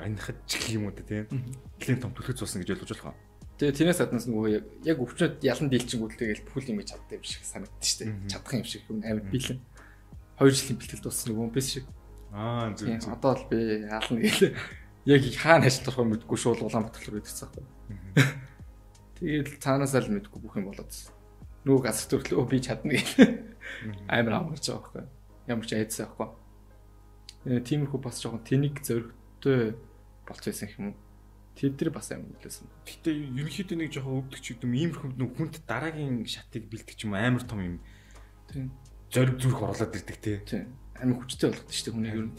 анихад чих юм уу та тийм. Тэлийн том түлхэж суусан гэж ойлгож болох. Тэгээ тэрнээс аднаас нөгөө яг өвчнөд ялан дийлчингүүл тэгэл бүхэл юм чаддаг юм шиг санагдчих штеп. Чадах юм шиг юм амар бэлэн. 2 жилийн бэлтгэл дууссан нөгөө бис шиг. Аа зүг зүг. Одоо л би яална гээл яг хаана ажиллах вэ мэдгүй шууд Улаанбаатар руу идчихсэн байхгүй. Тэгээд цаанаас л мэдгүй бүх юм болоод нөгөө газ төрлөө би чадна гэл амар амарч байгаа байхгүй. Ямар ч айдсан байхгүй. Э тиймэрхүү бас жоохон тэнийг зөрөгтэй болч байсан юм? Тэд нар бас амар нөлөөсөн. Гэтэ ерөнхийдөө нэг жоохон өвдөгч юм иймэрхүү нэг хүнд дараагийн шатыг бэлдэх юм амар том юм. Тийм. Зориг зүрх оруулаад ирдэг те. Тийм. Амар хүчтэй болгодог шүү дээ хүний ер нь.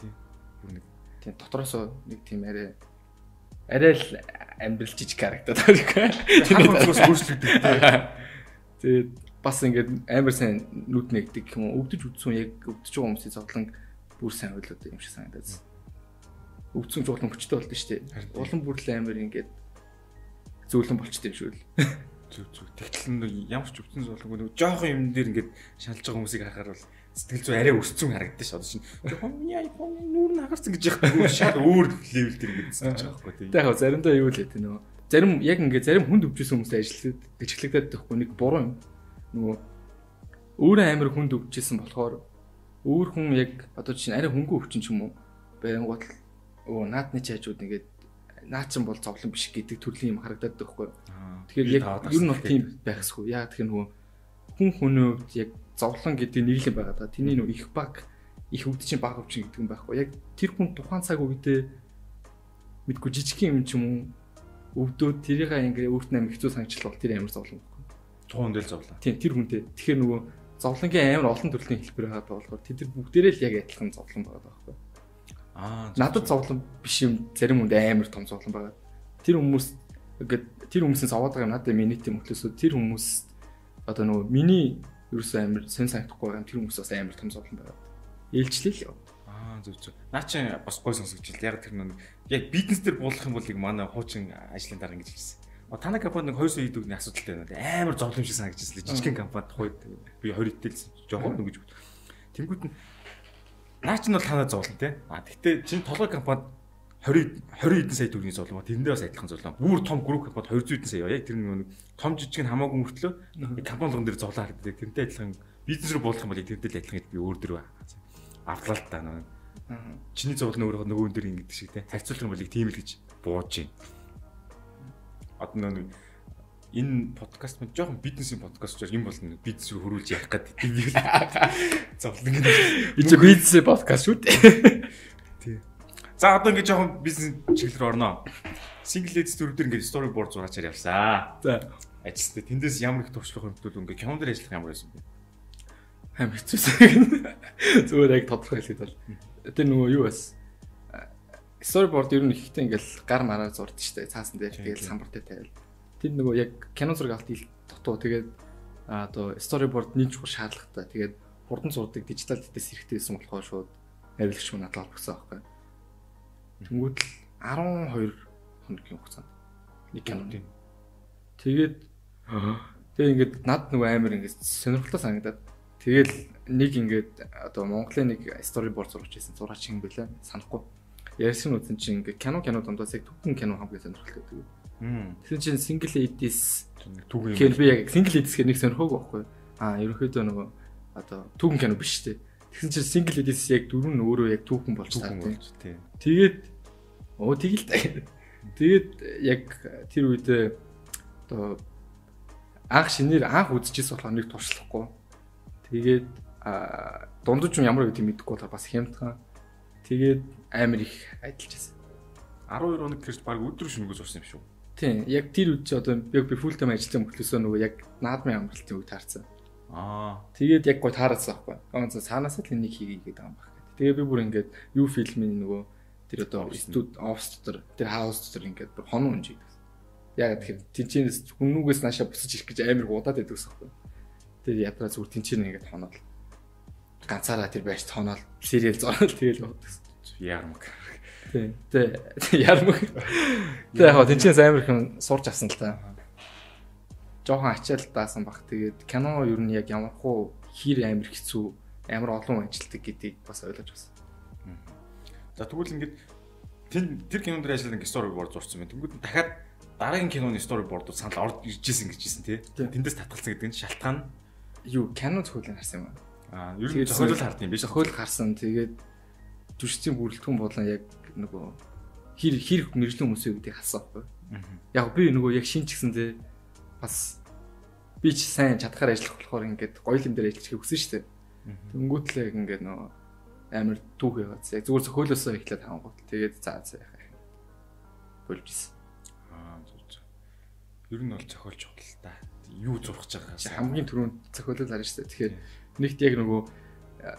Нь Тийм дотроос нэг тийм арай арай л амьдрал жижиг харагдаад тэр хүмүүс хөрслөгдөв. Тэгээд бас ингээд амар сайн нүд нэгдэг юм уу өвдөж үдсэн яг өвдөж байгаа хүмүүсийн зовлон бүр сайн ойлгоод юм шиг санагдаад. Өвдсөн жуулан хүчтэй болдсон шүү дээ. Улан бүрл амар ингээд зөөлөн болчтой юм шүү л. зүг зүг. Тэгтэл ямар ч өвдсөн зовлонгүй нэг жоохон юм дээр ингээд шалж байгаа хүмүүсийг харахаар бол сэтгэл зүй арай өссөн харагдаж шээ. Одоо чинь жоохон яа нүүр нь хагарсан гэж яхаа шал өөр левел дээр ингээд гэж байгаа байхгүй тийм. Яг заримдаа юу л гэдэг нөө. Зарим яг ингээд зарим хүнд өвчсөн хүмүүстэй ажиллаад ажиглагдаад байхгүй нэг буруу юм. Нөгөө өөрөө амар хүнд өвчсөн болохоор өөр хүн яг одоо чинь арай хөнгөн өвчин ч юм уу. Байнгут өө наадны чаажууд ингээд наачин бол зовлон биш гэдэг төрлийн юм харагдаад байхгүй. Тэгэхээр яг ер нь бол тийм байхсгүй. Яа тэгэхээр нөгөө хүн хүний хувьд яг зовлон гэдэг нэг л байгаа да. Тэний нөгөө их баг их өвд чинь баг өвчин гэдэг юм байхгүй. Яг тэр хүн тухайн цаг үедээ мэдгүй жижиг юм ч юм уу өвдөө тэрийнхаа ингээ өөрт нь амин хэцүү санагчлал бол тэр амар зовлон байхгүй. Тухайн дээр зовлоо. Тийм тэр хүнтэй. Тэгэхээр нөгөө зовлонгийн амар олон төрлийн хэлбэр байгаа болохоор тэд нар бүгдээрээ л яг адилхан зовлон байгаа байхгүй. Аа Надад зовлон биш юм зарим хүнд амар том зовлон байгаа. Тэр хүмүүс ингээд тэр хүмүүсийн зовоод байгаа юм надад минут юм хөтлөөсөө тэр хүмүүс одоо нөгөө миний ерөөсөө амар сэн санагдахгүй байгаа юм тэр хүмүүс бас амар том зовлон байгаа. Ээлжлээ л яа. Аа зүг зүг. Наа чи бас гой сонсогч ил. Яг тэр нэг яг бизнес дээр буулах юм бол яг манай хуучин ажлын дараа ингэж хэлсэн. О танай компанид нэг 200 идэх нэг асуудалтай байна. Амар зовлон шиг санагдчихсан л жижигхэн компанид тухайд би 20 идэлсэн. Жохоо нэг гэж. Тэнгүүд нь наа чи нь бол танай зовлон те. А тэгтээ чин толгой компанид 20 20 хэдэн сая төгрөгийн золон ба тэрэндээ бас адилхан золон. Бүр том групп компанид 200 хэдэн сая. Яг тэр нэг том жижиг нь хамаагүй мөртлөө компани болгон дээр золоо харагддаг. Тэрнтэй адилхан бизнес рүү буулах юм бол тэрнтэй л адилхан гэж би өөр дөрөв авлаа л та нэг. Чиний зовлон өөрөө нөгөө дээр ингэдэг шиг те. Харьцуулах юм бол тийм л гэж бууж байна. Одоо нэг энэ подкаст мань жоохон бизнесийн подкаст учраас юм бол бизнес рүү хөрүүлж явах гэдэг юм л зовлон гэдэг. Ичи бизнес подкаст шүү дээ. Тий. За одоо ингэ жоохон бизнес чиглэл рүү орноо. Single ladies төр дээр ингэ storyboard зураачаар явсаа. За. Ажилтнаа тэндээс ямар их туршлага хэмтвэл ингэ кинон дээр ажиллах ямар байсан бэ? Хам хэцүүсэн. Зүгээр яг тодорхой хэлээд бол. Тэр нөгөө юу бас storyboard ер нь ихтэй ингээл гар мараа зурд штэ цаасан дээр тэгэл самбартай тавил. Тэр нөгөө яг кино зураг авалт дутуу тэгээд одоо storyboard нэг чухал шаардлагатай. Тэгээд хурдан зурдаг дижитал дэс хэрэгтэйсэн болохоор шууд авилагч мөн надад олгосон байхгүй. Тэнгүүд л 12 хоногийн хугацаанд нэг кино. Тэгээд тэгээ ингээд над нөгөө амар ингээд сонирхолтой санагдаад тэгэл нэг ингээд одоо Монголын нэг storyboard зурж байсан зураач юм байлаа санахгүй. Ярьсан үзэн чинь ингээд кино кино дундаас яг түүхэн кино хамгийн сонирхолтой гэдэг. Тэгсэн чинь single ladies Түүгийн гэхээр би яг single ladies гэх нэг сонирхоогүй байхгүй. Аа ерөнхийдөө нөгөө одоо түүхэн кино биш үү? Тэгсэн чинь single ladies яг дөрөв нь өөрөө яг түүхэн болж түүхэн таа. болж тий. Тэгээд оо тэгэл. Тэгээд яг тэр үедээ одоо анх шинээр анх үзчихсэн болохоор нэг туршлахгүй. Тэгээд дундаж юм ямар гэдэг мэдэхгүй болохоор бас хямдхан. Тэгээд амар их ажиллаж байсан. 12 хоног гэрч баг өдөр шөнөгөө зурсан юм шүү. Тийм, яг тэр үед чи одоо яг би full time ажилласан мөртлөөсөө нөгөө яг наадмын амралтын үед таарсан. Аа. Тэгээд яг гой таараасан байхгүй. Ганц цаанаасаа л энийг хийгээд байгаа юм байна. Тэгээ би бүр ингээд юу фильмийн нөгөө тэр одоо студ офс дотор тэр хаус дотор ингээд бүр хонон унжиг. Яг тэгэхээр тэнчэнээс хүннүүгээс наашаа бусаж ирэх гэж амар удаад байдаг ус байхгүй. Тэр ядраа зүгээр тэнчэн ингээд хоноод ганцаараа тэр байрч тооноод сериал зоорол тэгэл явдаг. Ярмаг. Тийм. Тэ ярмаг. Тэ яг тэнчэнээс амар их сурч авсан л та. Жохон ачаал даасан бах. Тэгээд кино ер нь яг ямар хуу хэр амар хэцүү амар олон ажилтдаг гэдгийг бас ойлгож байна. За тэгвэл ингээд тэр тэр кинон дээр ажилладаг ингээд storyboard зурсан байна. Тэнгүүд дахиад дараагийн киноны storyboard санал орж ирж исэн гэж хэлсэн тий. Тэндээс татгалцсан гэдэг нь шалтгаан Юу кино зөвхөн харсан юм аа. аа ер нь Тэгээд зохиолол хардсан юм биш. Зохиол гарсан. Тэгээд жүжигчдийн бүрэлдэхүүн болон яг нөгөө хэр хэр мэрэгжлийн хүмүүсийн гэдгийг хасан байхгүй. Яг би нөгөө яг шин ч гэсэн те бас би ч сайн чадхаар ажиллах болохоор ингээд гоё юм дээр ажиллахыг хүсэн шүү дээ. Тэнгүүтлээ ингээд нөгөө амар түүх яваад яг зүгээр зохиолосоо эхлээд хангуут. Тэгээд заа заа яхаа. Болж исэн. Аа зүг зүг. Ер нь бол зохиолч худал та. Юу зурх гэж Чи байгаас. хамгийн түрүүнд зохиолол харна шүү дээ. Тэгэхээр нэгт яг нөгөө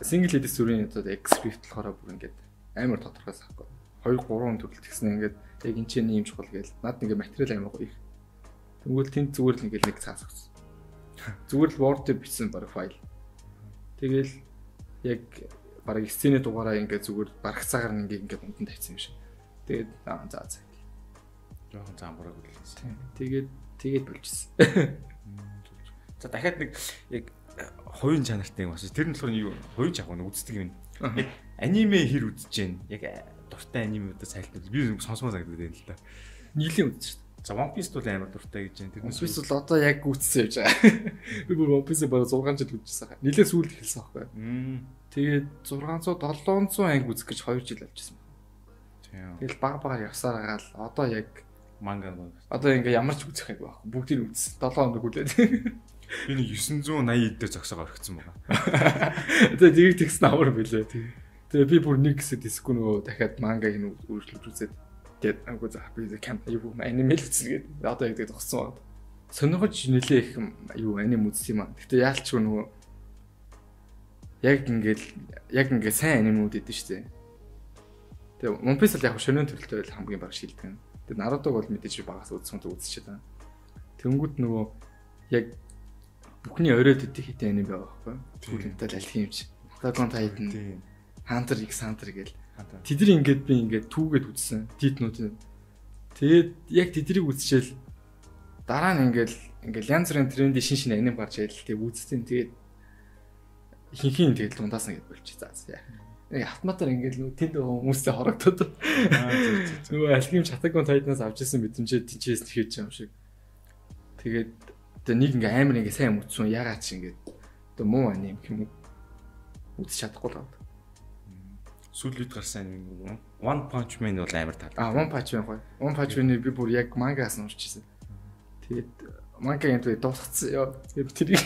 single ladies зүрийн одоо script болохоор бүр ингээд амар тодорхой сахгүй. 2 3 төрөл тэгснэ ингээд яг энэ чинь юм чухал гээл. Наад ингээд материал амар их. Тэгвэл тэнд зүгээр л ингээд нэг цаас өгсөн. Зүгээр л word дээр бичсэн баг файл. Тэгэл яг баг сцены дугаараа ингээд зүгээр барагцаагаар ингээд ингээд унтан тавьсан юм шиг. Тэгээд аа за за. Жохон замбараг үлээсэн. Тэгээд тэгээд болчихсон. За дахиад нэг яг хоёрын чанартай юм бас. Тэр нь болохоор юу? Хоёрын чавх нэг үздэг юм. Яг аниме хэр үзэж гэн. Яг дуртай анимеудаа сайлтал. Би сонсомоо санагдаад байна л да. Нийлийн үзсэн шүү дээ. За One Piece бол амар дуртай гэж байна. Тэр One Piece бол одоо яг үтсэн явж байгаа. Би бүр One Piece бараг 6 жил үзчихсэн хаа. Нилээ сүүлд эхэлсэн байхгүй. Мм. Тэгээд 600 700 анги үзэх гэж 2 жил авчихсан. Тэгэл баг багаар явсаар гаал одоо яг Манга мага. одоо ингээ ямар ч үзэх юм байхгүй. Бүгдийг үзсэн. 7 хоног үлээд. Би нэг 980 дээр зогсоогоо орхисон байгаа. Тэгээд тэрийг тэгсэн амар билээ. Тэгээ би бүр нэг хэсэг диску нөгөө дахиад мангаг нь өөрчлөж үзээд тэгээд агуу за би кам юу аниме л үзсэн гэдэг. Одоо яг тэгээд зогссон байна. Сонирхож нэлээ их юу аним үзсэн юм аа. Гэтэ яалчгүй нөгөө яг ингээл яг ингээ сайн анимууд идэв шүү дээ. Тэгээ One Piece л яг шөнийн төрөлтэй байл хамгийн баг шилдэг. Тэгээ Naruto бол мэдээж багаас үзсэн tó үзчихэж байгаа. Тэнгүүд нөгөө яг бүхний оройд идэх хитэ аним байгаа байхгүй. Түүнтэй л аль хэмж. Attack on Titan. Hunter x Hunter гэл. Тэдний ингээд би ингээд түүгээд үзсэн. Титнүүд. Тэгээд яг тэднийг үзчихэл дараа нь ингээд ингээд янз бүрийн тренди шин шин аним гарч ирэл тэгээд үзсэн. Тэгээд хинхийн тэгээд дундаас нь ингээд болчих. За автоматар ингээд нүү тэнд хүмүүстэй хорогдоод нөгөө Attack on Titan-аас авч ирсэн мэдрэмжээ тэнчээс нэхэж юм шиг. Тэгээд одоо нэг ингээ амар ингээ сайн үтсэн ягаад ч ингээ одоо муу аним юм үзэж чадахгүй л байна. Сүүлд гарсан анime One Punch Man бол амар тал. А One Punch Man гоё. One Punch Man-ыг би бүр яг мангаас нь уншижсэн. Тэгээд мангагийн дээр дуусгацсан. Тэгээд тэрийг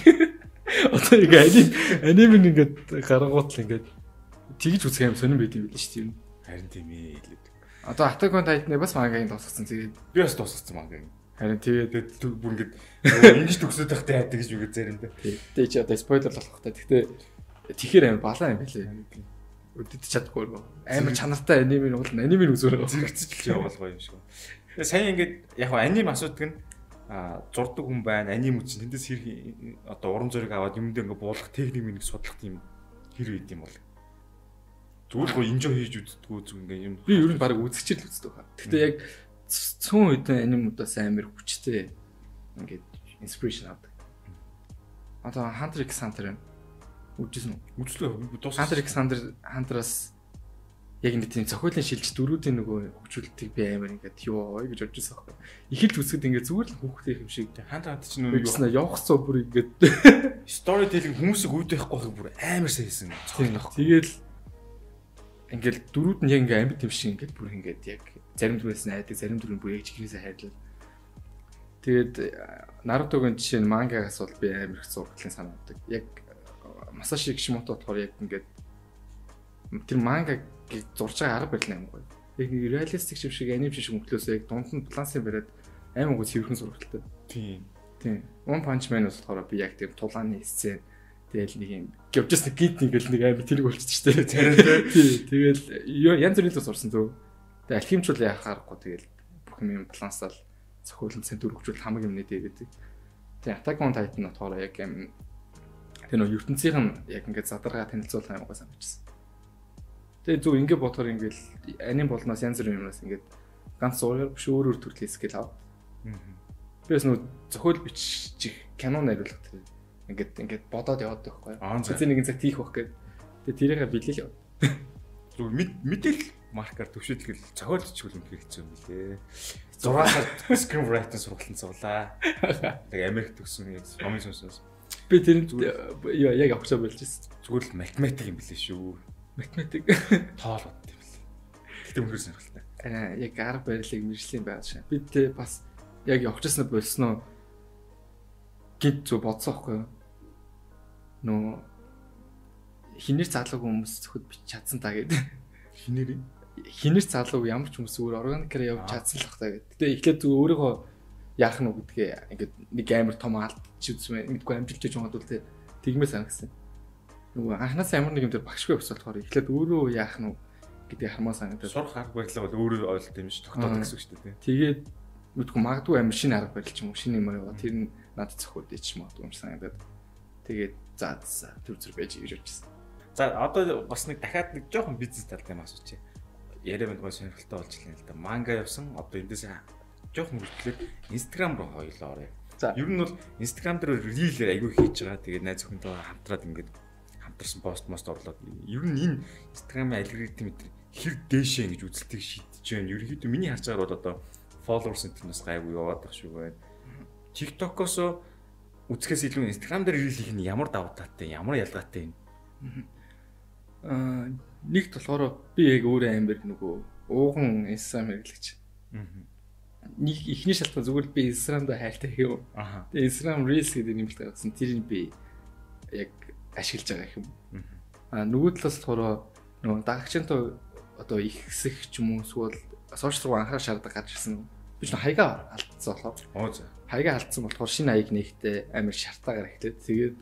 одоо ингээ аним аним ингээд гаргууд л ингээд тэгж үзэх юм сонирн байд юм биш тийм. Харин тийм ээ хэлээд. Одоо Attack on Titan-ыг бас мангагийн дуусгацсан. Тэгээд Би бас дуусгацсан мага. харин тэгээд бүр ингэж ингэж төгсөд тахтай яадаг гэж үгээд заримдаа. Тэ чи одоо спойлер болох та. Гэхдээ тэгэхээр амар балаа юм билээ. Өдөж чадахгүй юм. Амар чанартай аниме нь бол аниме үзүүр. Зэрэгцэж явбал гоё юм шиг. Сайн ингээд яг хаа аним асуудаг нь а зурдаг хүн байна, аним үчин тэндээс хэр одоо уран зориг аваад юмдээ ингээд буулгах техник минийг судлах тийм хэр үйд юм бол. Зүгээр гоо инжоо хийж үздэггүй зүг ингээд юм. Би ер нь баг үзэгчл үздэг хаа. Гэхдээ яг цөөн үедээ анимуудаас амар хүчтэй ингээд инспирэшн авдаг. Одоо Hunter x Hunter үзсэн үү? үзлээ би дуусах. Hunter x Hunter Hunter-аас яг нэг тийм цохиолын шилж дөрүүдийн нөгөө хөгжүүлэлтийг би амар ингээд ёо гэж бодож байсан байхгүй. Ихэлж үсгэд ингээд зүгээр л хүүхдийн юм шиг ханд ханд чинь нөгөө явах цоо бүр ингээд story telling хүмүүсийг үүд байхгүй байх бүр амар сайн хийсэн. Тэгэл ингээд дөрүүд нь яг ингээд амьд юм шиг ингээд бүр ингээд яг зарим дүрээс найдаг, зарим дүр нь бүр яг чихнээсээ хайрлал. Тэгээд Нарутогийн жишээ нь мангагаас бол би амар их зурглалын санаадаг. Яг Масаши Кишимото болохоор яг ингээд тэр манга зурж байгаа арга барил амар гоё. Яг нэг реалистик юм шиг аним шиг мөнгөлөөсөө яг дунд нь балансын бариад амар гоё цэвэрхэн зурагтай. Тийм. Тийм. One Punch Man болохоор би яг тийм тулааны сцен тэгэл нэг юм гівжс нэг гид ингээл нэг амар тэрэг болчихсон шүү дээ. Тэгэл янз бүрийн л сурсан зөв. Тэгээ алхимчул яах аргагүй тэгэл бүх юм балансаал цохиулын цент өргөжүүл хамаг юмнээ дээрэдэг. Тэгээ Attack on Titan болохоор яг юм тэр нөө ертөнцийн яг ингээд задаргаа танилцуулах юм гоо санагдчихсан. Тэгээ зөв ингэ бодохоор ингээл аним болноос янз бүрийн юмнаас ингээд ганц зургаар биш өөр өөр төрлийн скил ав. Би бас нөө зохиол бичих кино найруулах тэр ингээд ингээд бодоод яваад байхгүй. За. Зэ нэгэн цаг тийх байх гэдэг. Тэгээ тэрийгээ бидлээ яваад. Зөв мэдээл маркер бичих үл үнхээр хэцүү юм билээ. 6 сар screenwriting сургалтанд цуглаа. Тэгээ Америк төгсөн яг номын сонсоос. Би тэр яг авах чам болж ирсэн. Зүгээр л математик юм билээ шүү математик тоол бод юм лээ. Гэтэ үнээр сонирхолтой. Аа яг арга барилыг мэржлийн байгаа шээ. Бид тэ бас яг явчихсан болсноо гинт зү бодсоохгүй юу? Нөө хинэр залууг хүмүүс зөвхөд бич чадсан та гэдэг. Хинэр хинэр залууг ямар ч хүмүүс өөр органикаар явж чадсан л бах та гэдэг. Гэтэ эхлээд зүг өөрийгөө яах нь гэдгээ ингээд нэг амар том алдчих үзмээ. Мэдгүй амжилт хийж байгаа бол тэгмээ санагсан нөгөө анханаас ямар нэг юм дээр багшгүй ус болохоор эхлээд өөрөө яах нь гэдгийг хамаа санагдаад. Сурах арга барилаа бол өөрөө ойлт юм шүү. Тогтоод гэсэн үг шүү дээ. Тэгээд мэдгүй магадгүй амир шинэ арга барил ч юм уу? Шинэ юм аа. Тэр нь над цохиуд ич магадгүй юм санагдаад. Тэгээд за за төр зэр байж гэж бодчихсон. За одоо бас нэг дахиад нэг жоохон бизнес талтай юм асууч. Яриа мэд гоо сонирхолтой болж байна л да. Манга явсан одоо эндээс жоохон хөртлөөд Instagram руу хоёлоо орё. За ер нь бол Instagram дээр рилээр аягүй хийж байгаа. Тэгээд найз охинтойгоо хамтраад ингээд хамтарсан пост мост орлоод ер нь энэ Instagram-ын алгоритм хэр дээшээ ингэж үзэлтийг шийдэж байна. Ерөнхийдөө миний харж байгаагаар бол одоо followers интернэс гайгүй яваад тах шүү байна. TikTok-оос үзэхээс илүү Instagram дээр рил их нь ямар давуу талтай, ямар ялгаатай юм. Аа нэгт болохоор би яг өөрөө амир нөгөө ууган Instagram хэрэглэгч. Нэг ихний шалтгаан зүгээр би Instagram дээр хайлтаа хийв. Тэгээ Instagram Reels гэдэг нэмэлт гаргасан. Тэрийг би яг ашиглаж байгаа юм. Аа нөгөө талаас болохоор нөгөө дагагчтай одоо их хэсэг ч юм уу эсвэл сошиал руу анхаарал шаарддаг гарч ирсэн. Би ч хаяга алдсан болохоор. Оо за. Хаяга алдсан болохоор шинэ аяг нэгтэй амар шартаагаар эхлээд тэгээд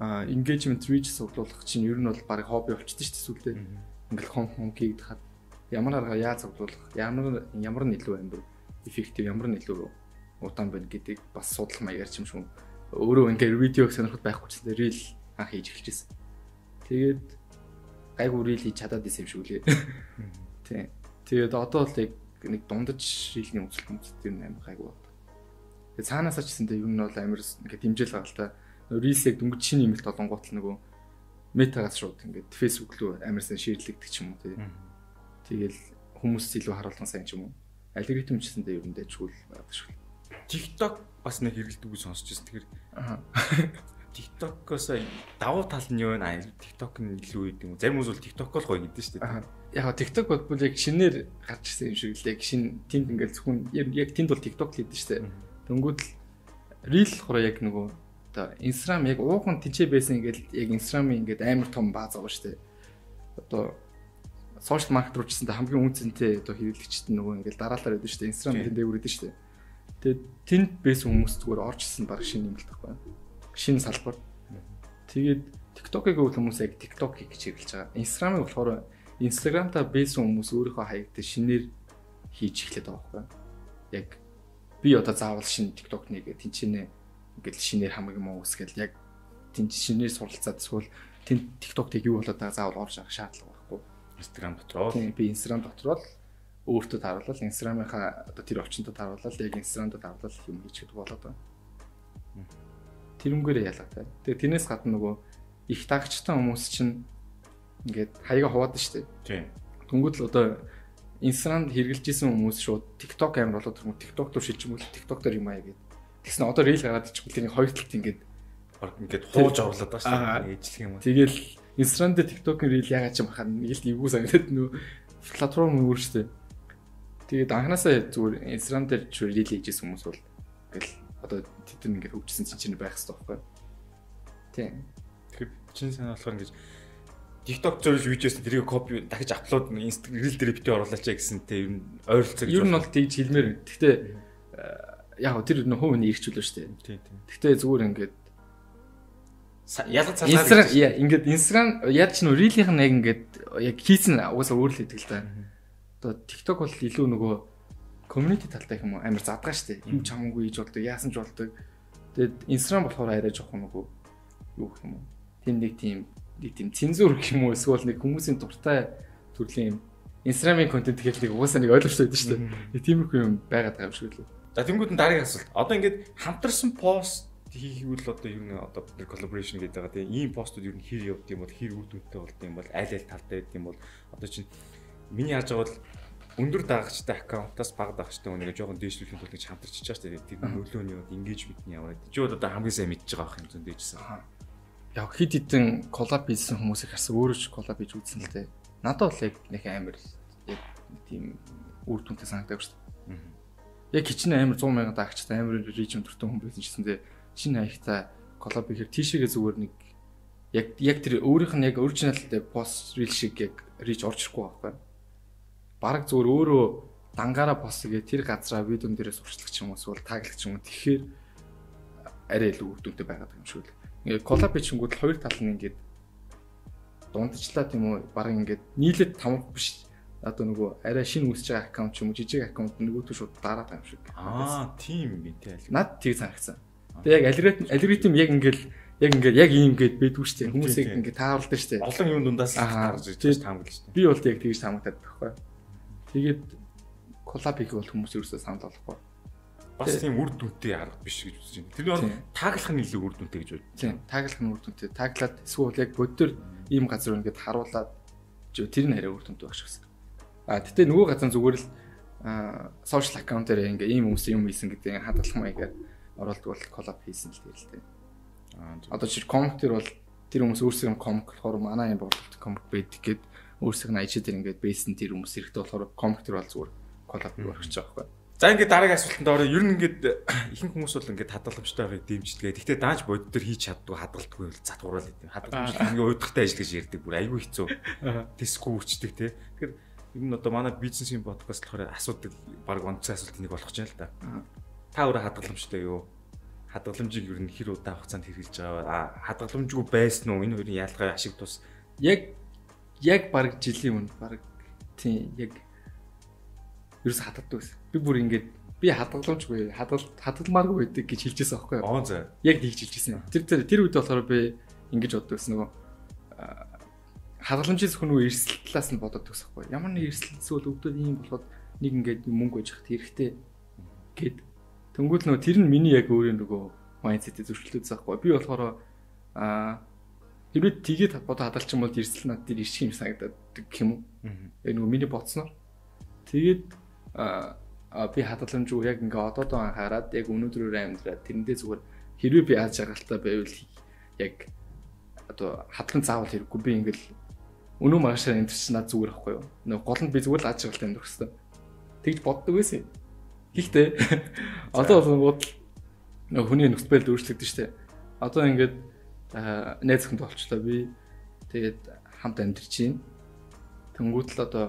engagement reach цуглуулах чинь ер нь бол баг хобби болчихдээ шүү дээ сүлдээ. Ингээл хом хом хийгдэх хад ямар арга яаж цуглуулах, ямар ямар нь илүү амир эффектив, ямар нь илүү удаан байна гэдгийг бас судлах маягаар ч юм шүү. Өөрөө ингээд видеог сонирхол байхгүй ч гэсэн рeel анх хийж эхэлчихсэн. Тэгээд гайгүй рил хийж чадаад исэн юм шиг үлээ. Тийм. Тэгээд одоо л яг нэг дундаж шилний үзэл хүмүүст ер нь амар гайгүй Тэгээд цаанаасаа ч гэсэнтэй ер нь бол амар ингээд дэмжэл байгаа л та. Рилсийг дөнгөж шинэ имэлт олонгууд л нөгөө метагаас шууд ингээд фэйсбુક руу амарсан ширлэгдэх ч юм уу тийм. Тэгэл хүмүүс илүү харуулсан сайн ч юм уу. Алгоритм ч гэсэнтэй ер нь дэжгүй байдаг шүү. TikTok бас нэг хэрэгэлдэг гэж сонсч байсан. Тэгэхээр TikTok-оос давуу тал нь юу вэ? TikTok нь илүү үед юм. Зарим хүмүүс бол TikTok л гоё гэдэг шүү дээ. Яг TikTok бол яг шинээр гарч ирсэн юм шиг л яг шинэ тэнд ингээл зөвхөн яг тэнд бол TikTok л хийдэж шүү дээ. Дөнгөд л Reel болохоор яг нөгөө одоо Instagram яг уухан тэнцээ байсан ингээл яг Instagram-ын ингээд амар том бааз байгаа шүү дээ. Одоо сошиал маркет руу ч гэсэн хамгийн үнцэнтэй одоо хэрэглэгчд нөгөө ингээл дараалал байдаг шүү дээ. Instagram тэнд дээгүүрээд шүү дээ. Тэгээд тэнд байсан хүмүүс зүгээр орчсон баг шинэ юм л тахгүй шинэ салбар. Тэгээд TikTok-ыг бол хүмүүс яг TikTok гэж хэрэглэж байгаа. Instagram-ыг болохоор Instagram-та бейсэн хүмүүс өөрийнхөө хаягтай шинээр хийж эхлэдэг байгаа байхгүй. Яг би одоо заавал шинэ TikTok-ны гэх тэнцэнэ ингээл шинээр хамаг юм уу үсгээл яг тэнц шинээр суралцаад эсвэл тэн TikTok-ыг юу болоод байгаа заавал орж авах шаардлага байхгүй. Instagram дотроо. Би Instagram дотроо л өөртөө таруулал Instagram-ийнхаа одоо тэр орчиндөө таруулал яг Instagram-д таруулал юм хийчихдэг болоод байна тэрнгээрээ ялгатай. Тэгээ тэрнээс гадна нөгөө их дагчтай хүмүүс чинь ингээд хаяга хуваад штэ. Тийм. Тэнгүүд л одоо Instagram хэрэгжилж исэн хүмүүс шууд TikTok амар болоод тэрмүү TikTok руу бол TikTok дээр юм аа гэдэг. Тэгсэн одоо reel гараад ичихгүй тэрний хоёр талд ингээд ингээд хууж оруулаад байгаа шүү дээ. Ээжлэх юм. Тэгэл Instagram дээр TikTok-ийн reel ягаад ч юм хаа нэг л эвгүй санагдаад нөө платформ өөр шүү дээ. Тэгээд анханасаа зүгээр Instagram дээр ч reel хийжсэн хүмүүс бол ингээл одоо тэд нар ингээд хөгжсөн чинь байх хэрэгтэй байхгүй юу? Тийм. Тэгэхээр чинь санаа болохоор ингээд TikTok зөвлөж видеос тэрийг копи дахиж апплод Instagram reel дээр битээ оруулаач гэсэн те ер нь ойролцоо Ер нь бол тэгж хэлмээр. Гэхдээ яг тэр нөх хувийн шүү дээ. Тийм тийм. Гэхдээ зүгээр ингээд ялгаж Instagram яа ингээд Instagram яд ч нөө рилийнх нь яг ингээд яг хийсэн угаасаа өөр л хэлдэг л та. Одоо TikTok бол илүү нөгөө community талтай юм амар задгаа штэ. Юм чамгүй хийж болдог, яасан ч болдог. Тэгээд Instagram болохоор арай жоохон нөгөө юу гэх юм уу? Тим нэг тийм нэг тийм цензур гэх юм уу эсвэл нэг хүмүүсийн дуртай төрлийн Instagram-ийн контент гэхэл нэг угаасаа нэг ойлгомжтой байдаг штэ. Нэг тиймэрхүү юм байгаад байгаа юм шиг лээ. За тэнгууд нь дараагийн асуулт. Одоо ингээд хамтарсан пост хийхүүл одоо ер нь одоо бид collaboration гэдэг байгаа тийм ийм постууд ер нь хэр явд юм бол хэр үр дүнтэй болд юм бол аль аль талтай байд юм бол одоо чинь миний яаж байгаа бол өндөр дагагчтай аккаунтаас бага дагагчтай үнэгээ жоохон дээшлүүлэх тул гэж хамтарч чаж тэр тэр нөлөөний бол engagement-ний яваад чи бол одоо хамгийн сайн мэдж байгаа юм зэн дээжсэн. Яг хид хідэн коллаб хийсэн хүмүүсийг харсан өөрөө ч коллаб хийж үзсэн л дээ. Надад бол яг нэг амар яг тийм үр дүнтэй санагдав шүү дээ. Яг хичнээн амар 100 сая дагагчтай амар reach өндөртэй хүн байсан ч гэсэн дээ шинэ хаягтай коллаб хийхээр тийшээгээ зүгээр нэг яг яг тэр өөрийнх нь яг оригинал пост рил шиг яг рич орж ирэхгүй байхгүй. Бараг зүгээр өөрөө дангаараа пост гээ тэр газраа видеон дээрээ сурчлагч юм эсвэл таглагч юм. Тэгэхээр арай илүү үр дүнтэй байгаад юм шиг л. Ингээд коллаб хийчихэнгүүт хоёр тал нь ингээд дундчлаа тийм үү бараг ингээд нийлээд тамх биш одоо нөгөө арай шинэ үүсэж байгаа аккаунт ч юм уу жижиг аккаунт нөгөөтөө шууд дараад байгаа юм шиг. Аа тийм юм тий. Над тийг санагцсан. Тэгээ яг алгоритм алгоритм яг ингээл яг ингээд яг ийм гээд байдгүй шүү дээ. Хүмүүсийг ингээд тааруулдаг шүү дээ. Олон юм дундаас гарч ирж таамаглаж шүү дээ. Би бол яг тэгж таамагдаад байхгүй. Тэгээд коллаб хийх бол хүмүүс ерөөсөө санал болохгүй. Бас тийм үр дүнтэй арга биш гэж үзэж байна. Тэр нь тааглах нь илүү үр дүнтэй гэж байна. Тийм, тааглах нь үр дүнтэй. Тааглаад эсвэл яг бодтөр ийм газар ингээд харуулад тэр нь арай үр дүнтэй багш гэсэн. А тэгтээ нөгөө газар зүгээр л сошиал аккаунт дээр ингээ ийм хүмүүс юм хийсэн гэдэг хадгалах маягаар оруулдаг бол коллаб хийсэн л тэгэл тээ. Аа одоо чи комик төр бол тэр хүмүүс өөрсдөө комик болохоор манай юм борлуулалт комик байдаг гэд өөрсдөө нь ажид дээр ингээд бейсэн тэр хүмүүс хэрэгтэй болохоор комик төр бол зүгээр коллаб өргөж байгаа байхгүй. За ингээд дараагийн асуултанд орё. Ер нь ингээд ихэнх хүмүүс бол ингээд хадгаламжтай байгааг дэмждэг. Гэхдээ дааж бод төр хийж чаддгүй хадгалдаггүй бол затгуураал гэдэг. Хадгаламж ингээд уйдахтай ажил гэж ярьдаг. Бүр айгүй хэцүү. Тэсгүй үчдэг те. Тэгэхээр ер нь одоо манай бизнесийн подкаст болохоор асуудаг баг онцгой асуултыг нэг болгож байна л да. Та өөрөө хадгаламжтай юу? Хадгаламжийг ер нь хэр удаа хугацаанд хэрэгжилж байгаа? А хадгаламжгүй байсан уу? Энэ хоёрын ялгаа ашиг тус. Яг яг баг жилийн өмнө баг тийм яг ерөөс хадгалдаг байсан. Би бүр ингээд би хадгаламжгүй хадгал хадгалмааргүй байдаг гэж хэлжсэн аахгүй юу? Аа за. Яг тийж хэлжсэн. Тэр тэр тэр үед болохоор би ингэж боддог байсан нөгөө хадгаламжийн зөвхөн эрсдэл талаас нь боддог байсан аахгүй? Ямар нэг эрсдэл эсвэл өвдөд ийм болоход нэг ингээд мөнгө хат хэрэгтэй гэд Тэнгүүл нөгөө тэр нь миний яг өөрийн нөгөө майндсетээ зөрчилдөөс байхгүй. Би болохоор аа хэрвээ тгээд бодо хадгалчих юм бол эрсдэл над дээр ирчих юм санагдаад гэх юм уу? Яг нөгөө миний бодсноор Тэгээд а би хадгаламжгүй яг ингээ одоодоо анхаарад яг өнөөдрөөр амьдраад тэрэндээ зүгээр хэрвээ би аз жаргалтай байвал яг одоо хадгалан заавал хэрэггүй би ингээл өнөө маргаашаа амьдрч над зүгээр ахгүй юу. Нөгөө гол нь би зүгээр л аз жаргалтай амьдрах хэрэгтэй. Тэгж боддог байсан. Гэхдээ одоо бол нөгөө хүний нөхцөл байдал өөрчлөгдөж штэ. Одоо ингээд найз зөвхөн болчлоо би тэгээд хамт амьдарч байна. Тэнгүүд л одоо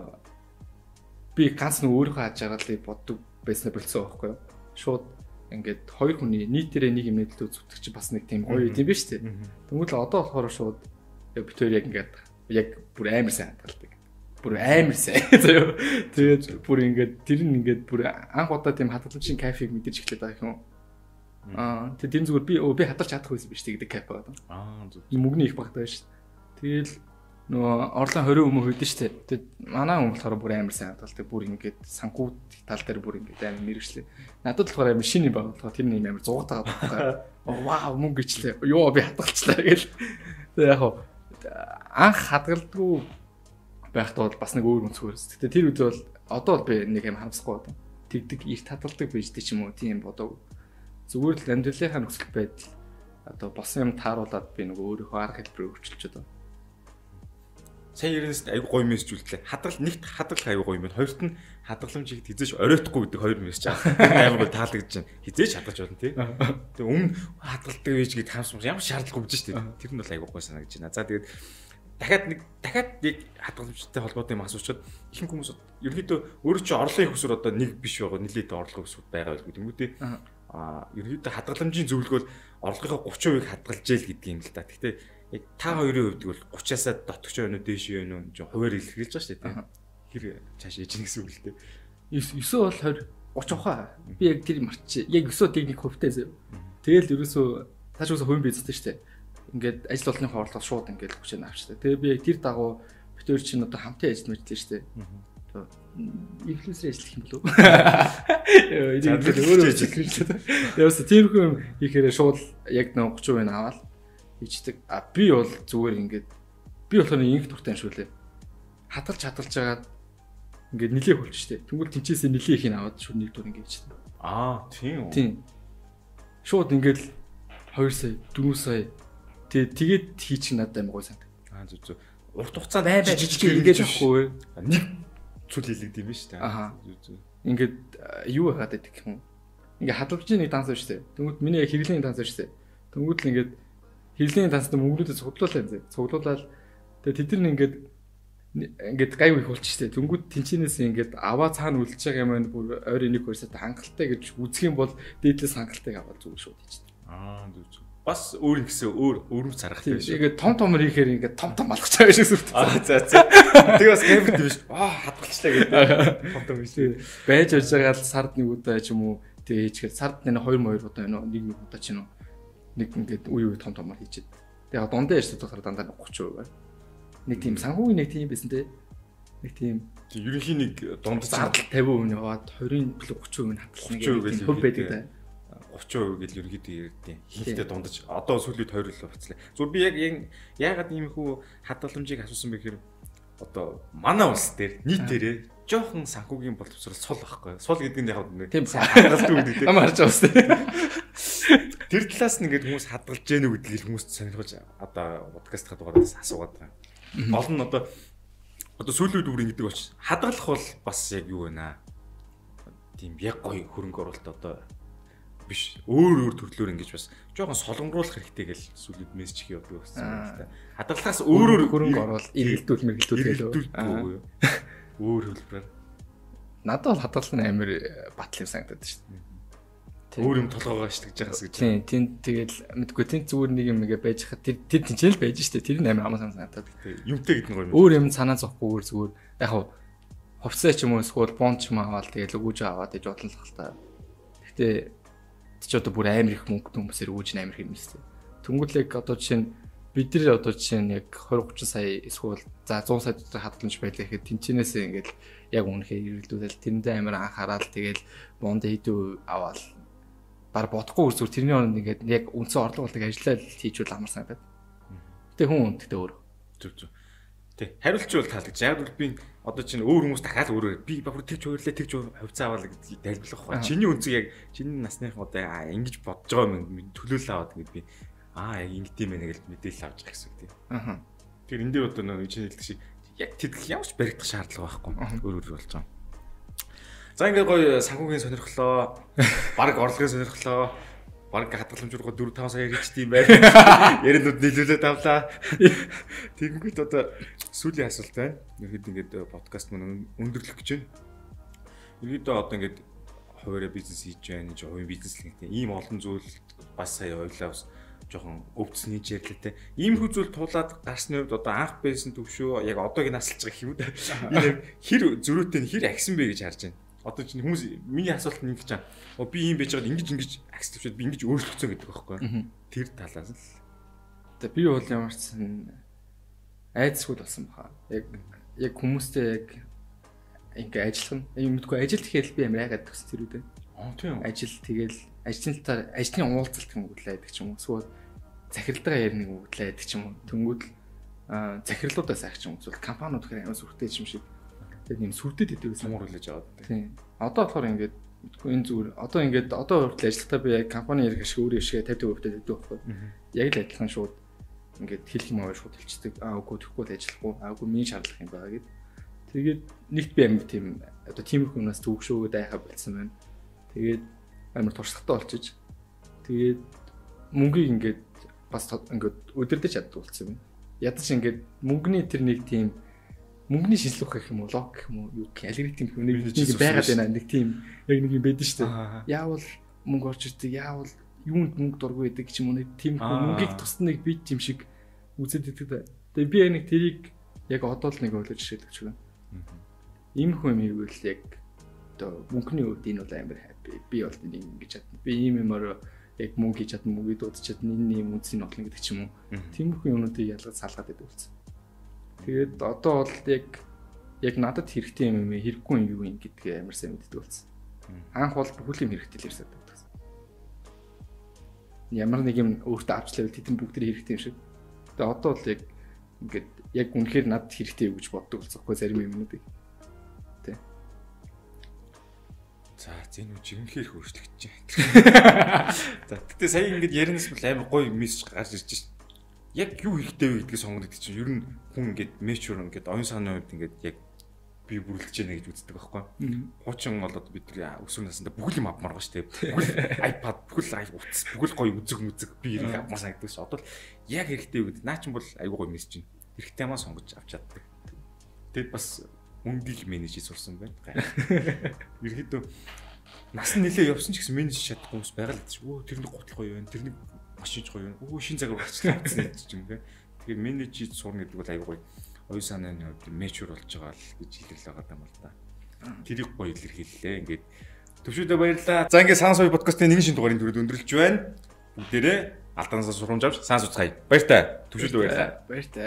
би ганц нэг өөрийнхөө аж аргалыг боддог байснаа болцсон байхгүй юу. Шууд ингээд хоёр хүний нийтээрээ нэг юм нэдлөө зүтгэж чи бас нэг тийм гоё юм биш үү? Тэнгүүл одоо болохоор шууд бид хоёр яг ингээд яг бүр амар сайн хадгалдаг. Бүр амар сайн. Тэгээд бүр ингээд тэр нь ингээд бүр анх удаа тийм хадгаламжийн кафег мэдэрч эхлэв байгаа юм. Аа тэгээд тийм зүгээр би би хадгалж чадах байсан биш гэдэг кафе байгаа. Аа зүг. Мөнгөний их багтаа шүү. Тэгэл нөгөө орлон 20 өмнө хүйдэн штэ. Тэгээд манай хүн болохоор бүр амар сайн хадгалдаг. Бүр ингээд санхүү тал дээр бүр ингээд амар мэрэгчлээ. Надад болохоор амар шинэ баг болохоор тэр нэг амар зугаатаа байгаа. Вау мөнгө ичлээ. Йоо би хадгалчлаа гэл. Тэгээд яг анх хадгалдгүй байхдаа бол бас нэг өөр өнцгөөс. Гэтэ тэр үед бол одоо бол би нэг юм харамсахгүй одоо. Тэгдэг их таталдаг дээ ч юм уу тийм бодог. Зүгээр л амьдралынхаа нөхцөл байдал одоо болсон юм тааруулаад би нөгөө өөрийнхөө арга хэлбэрээ өөрчилж одоо. Сайн ерөнөөс айгу гоё мессеж үлдлээ. Хадгал нэгт хадгалах айгу гоё юм байна. Хоёрт нь хадгаламжийг хизээш оройтхгүй гэдэг хоёр мессеж аа. Амар гоё таалагдж байна. Хизээш хадгалж болно тий. Тэгээ өмнө хадгалдаг вэж гэд хаамсмар ямар шаардлагагүй гэж тий. Тэр нь бол айгу гоё санагдаж байна. За тэгээд дахиад нэг дахиад нэг хадгаламжтай холбоотой юм асуучаад ихэнх хүмүүс ерөнхийдөө өөрөө чи орлогын хөсөр одоо нэг биш байгаа нэлээд орлого өсвөл байгаа байлгүй тэмүүтээ а ерөнхийдөө хадгаламжийн зөвлөгөөл орлогынхаа 30%-ийг хадгалж ийл гэдэг юм л да. Гэхдээ яг та хоёрын хувьд бол 30-аас дотогч байна уу дээш юу нүү жоо хуваар илэрхийлж байгаа шүү дээ. Хэр цааш ээж гэсэн үг л дээ. 9 бол 20 30 ухаа. Би яг тэр марчи. Яг 9 техник хөвтэй зөө. Тэгэл ерөөсөө тааш үсэ хувийн бизнестэй шүү дээ. Ингээд ажил олонны хоорондоо шууд ингээд хүчээр авчтай. Тэгээ би яг тэр дагуу битүүр чинь одоо хамтын ажил мэдлээ шүү дээ. Инфлюенсер ажиллах юм болов. Яа, энэ өөрөө ажиллах юм шүү дээ. Яасан тиймэрхүү юм хийхээр шууд яг 30% нь аваад ичдэг. А би бол зүгээр ингээд би болохоор инх дуртай юм шүү лээ. Хатгалж хатгалж жагаад ингээд нилээ хөлч штэ. Тэнгүүл тэнчээсээ нилээ их нь аваад шууд нэг дур ингээд ичдэг. Аа, тийм үү. Тийм. Шууд ингээд 2 сая, 4 сая. Тэгээ тэгээд хийчих надад амар гой санаг. Аа, зүг зүг. Урт хугацаанд бай бай жижиг ингээд авахгүй. Нэг цул хийлэгдэв юм дээ. Аа. Ингээд юу хагаад байдаг юм. Ингээд хадгалж нэг данс дээ. Тэнгүүд миний хэрэглэний данс дээ. Тэнгүүд л ингээд Хиллийн танстай мөнгнүүдэд цуглууллаа зэ. Цуглуулаад тэгээ тэд нар ингээд ингээд гайв их болчих штэ. Тэнгүүд тэнчинээс ингээд аваа цаана үлдэж байгаа юм байна. Бүр ойр энийг хөрсөд хангалттай гэж үзэх юм бол дээдлээс хангалтайг аваад зүгээр шууд хийчих. Аа зүг. Бас өөр гэсэн өөр өөрөв зарахтай биш. Тэгээд том томор хийхээр ингээд том том болгож байгаа шиг сүрт. Аа за за. Тэгээ бас гэмт биш. Аа хадгалчлаа гэдэг. Том том биш. Байж байж байгаа л сард нэг удаа ч юм уу тэгээ хийчихээр сард нэг 2 2 удаа байна уу? Нэг нэг удаа ч юм уу нэг ингээд үе үе том томор хийчихэд. Тэгээ дундаа ярьж байгаа дандаа 30% байна. Нэг тийм санхүүгийн нэг тийм байсан те. Нэг тийм ерөнхийн нэг дунд зардал 50% нь яваад 20-ын 30% нь хатгална гэдэг хөв байдаг да. 30% гэж ерөнхийдөө ярьдیں۔ Хилтэй дундаж одоо сүүлийн 2 л болцлоо. Зүгээр би яг яагаад ийм хүү хадгаламжийг асуусан бэ гэхээр одоо манай улс дээр нийтээрээ жоохон санхүүгийн боловсрол сул байхгүй. Сул гэдэг нь яг нэг тийм хадгалдаг гэдэг тийм. Амар байгаа үстэй. Тэр талаас нь ингээд хүмүүс хадгалж гэнэ гэдгийг хүмүүс сонирхож одоо подкаст хадгараас асуугаад байгаа. Гол нь одоо одоо сүүлийн үед үрийн гэдэг болч хадгалах бол бас яг юу вэ наа. Тийм яг гоё хөрөнгө оруулалт одоо биш өөр өөр төрлөөр ингэж бас жоохон солонгоруулах хэрэгтэй гэж сүүлийн мессеж хийе явдаг гэсэн. Хадгалахаас өөр өөр хөрөнгө оруулалт эргэлдүүл мэргэлдүүл гэлөө. Өөр хөлбрээр. Надад бол хадгалах нь амар батал юм санагдаад шүү дээ. Өөр юм толгоогоо аштагж байгаас гэж. Тийм, тийм тэгэл мэдгүй тийм зүгээр нэг юм ингээ байж хаа тэр тэр тэнцэл байж штэ тэр нь амар хамаа санагдаад. Юмтэй гэдэг нь гоё юм. Өөр юм санаа зовхгүйгээр зүгээр яг хав хувцас ч юм уу эсвэл бонд ч юм аваад тэгэл өгөөж аваад гэж бодлоо л та. Гэтэ чи одоо бүр амар их мөнгө хүмүүсээр өгөөж амар их юм шүү дээ. Тэнгүүдлэг одоо жишээ нь бид нар одоо жишээ нь яг 20 30 сая эсвэл за 100 сая дотор хадгаламж байлаа гэхэд тэнцэнээс ингээл яг үнэхээр ирэлдүүлэл тэрэндээ амар анхаарал тэгэл бонд хийдүү аваад баг бодохгүй зүгээр тэрний оронд ингээд яг үндсэн орлого болдог ажиллаа хийжүүл амар санагдаад. Гэтэ хүн үнэтэй өөр. Зүг зүг. Тэ хариулч бол таалагдж. Яг бол би одоо чинь өөр хүмүүс дахиад өөрөө би баг тэгж хөөрлөө тэгж хувьцаа аваад гэж тайлбарлах байна. Чиний үнцэг яг чиний насных одоо ингэж бодож байгаа юм төлөөлөл аваад гэдэг би аа яг ингэдэм байна гэж мэдээлэл авч байгаа гэсэн үг тийм. Аа. Тэр энэ дээр одоо нэг чинь хэлдэг шиг яг тэтгэх ямар ч баригдах шаардлага байхгүй. Өөр өөр болж байгаа. За ингээд гоё санхүүгийн сонирхлоо. Бараг орлогын сонирхлоо. Бараг хадгаламж руугаа 4 5 сая хэрэгжт юм байна. Яринууд нийлүүлээд авлаа. Тэгэнгүүт одоо сүүлийн асуулт байна. Ерхэд ингээд подкаст мань өндөрлөх гэж байна. Ерхэдөө одоо ингээд хуваараа бизнес хийж байна. Хувийн бизнес л гэдэг. Ийм олон зүйл бас сая ойлаа бас жоохон өвдсөний жирлээ те. Иймэрхүү зүйл туулаад гарсны үед одоо анх байсан төвшөө яг одоогийн насалж байгаа да. Энэ хэр зөрүүтэй хэр агсан бэ гэж харж байна. Одоо чинь хүмүүс миний асуулт нь ингэж чам. Оо би ийм байж байгаад ингэж ингэж агс төвчөөд би ингэж өөрчлөгцөө гэдэг байхгүй. Тэр талаас л. Тэгээ би бол ямар ч сан айдсгүй болсон баха. Яг яг хүмүүстэй яг ингээ ажиллах нь юм мэдгүй ажил тэгэхээр би амар яагаад төгс тэр үдэ. Аа тийм. Ажил тэгэл ажлын талаар ажлын уулзалт юм уу гэдэг ч юм уу. Эсвэл захиралдаа ярих нэг үглээ гэдэг ч юм уу. Тэнгүүд л аа захирлуудаас агч юм эсвэл компаниуд гэхээр амар сүртэй юм шиг. Тэгээд нэм сүрдэд идэв гэсэн. Сумар хүлээж аваад. Тийм. Одоо болохоор ингээд мэдгүй энэ зүгээр одоо ингээд одоо хүртэл ажиллахтаа би яг компани ярих шиг өөрөө шиг 50% тавьдаг байхгүй. Яг л адилхан шууд ингээд хэлэх юм аваа шууд хэлчихдэг. Аа үгүй тэгэхгүй л ажиллахгүй. Аа үгүй миний шаардлага юм байна гэд. Тэгээд нэгт би амар тийм одоо тиймэрхүү хүнээс төгшөөгөө дайхаа болсон байна. Тэгээд амар туршлагатай болчих. Тэгээд мөнгийг ингээд бас ингээд өдөрдөж чаддаг болсон юм. Ядаж ингээд мөнгөний тэр нэг тийм мөнгөний шилжүүлэх гэх юм уу лог гэх юм уу юу гэх алгоритм гэх юм нэг нэг байгаад байна нэг тийм яг нэг юм байдаг шүү дээ. Яавал мөнгө орж ирдэг яавал юунд мөнгө дургүй байдаг ч юм уу нэг тийм мөнгийг тусна нэг бит юм шиг үзээд байдаг. Тэгээ би яг нэг тэрийг яг одоо л нэг ойлгож шийдэж байна. Ийм хүн юм ивэл яг одоо мөнгөний үед энэ бол амар хаппи. Би бол энийг ингэж чадна. Би ийм юмараа яг мөнгө хийж чадна, мөнгө дуудаж чадна, энэ юм үнсийг олно гэдэг ч юм уу. Тиймэрхүү юмнуудыг ялгаж салгаад байдаг болсон. Тэгээд одоо бол яг яг надад хэрэгтэй юм юм хэрэггүй юм юу юм гэдгээ амар сайн мэддэг болсон. Анх бол бүхэл юм хэрэгтэй л ярьсаад байдаг. Ямар нэг юм өөртөө авч лавл тэдэн бүгд хэрэгтэй юм шиг. Тэгээд одоо бол яг ингээд яг үнэхээр надад хэрэгтэй юу гэж боддог болцоохгүй зарим юмнуудыг. За зэн үе жигнэхээр хөрчлөгдөж байна. За гэтээ сая ингэж яринаас бол амар гоё мессеж гарч ирж. Яг юу хэрэгтэй вэ гэдгийг сонгодог чинь ер нь хүн ингэж мэчүр ингэж оюун санааны үед ингэж яг би бүрлэж яана гэж үздэг байхгүй. Хуучин болоод бид тэр өсвөр насндаа бүхэл юм авмаар байгаа шүү дээ. IPad, бүхэл утас, бүхэл гоё үзэг мүзэг би ирэх авмаар санагддаг ш. Одоо яг хэрэгтэй гэдэг. Наа чин бол айгүй гоё мессеж чинь. Хэрэгтэй юмаа сонгож авч чаддаг. Тэгэд бас мөнгийг менеж хийж сурсан байна. Ерхэдөө нас нь нэлээ явсан ч гэсэн менеж чадахгүй хүмүүс байгаа л гэж. Өө тэр нэг гутал гоё байна. Тэр машин гоё байна. Өө шин цагаар болчихлоо гэж юм бэ. Тэгэхээр менеж хийж сурна гэдэг бол аюу гоё. Оюун санааны хувьд мэчүр болж байгаа л гэж хэлэл байгаа юм л да. Тэрийг гоё илэрхийллээ. Ингээд төвшөдөө баярлаа. За ингээд Санс сую подкастын нэгэн шин дугаарыг төрөд өндөрлөж байна. Бүгдээрээ алдаанаас сурамж авч сайн суцгаая. Баяр та. Төвшөдөө баярлаа. Баяр та.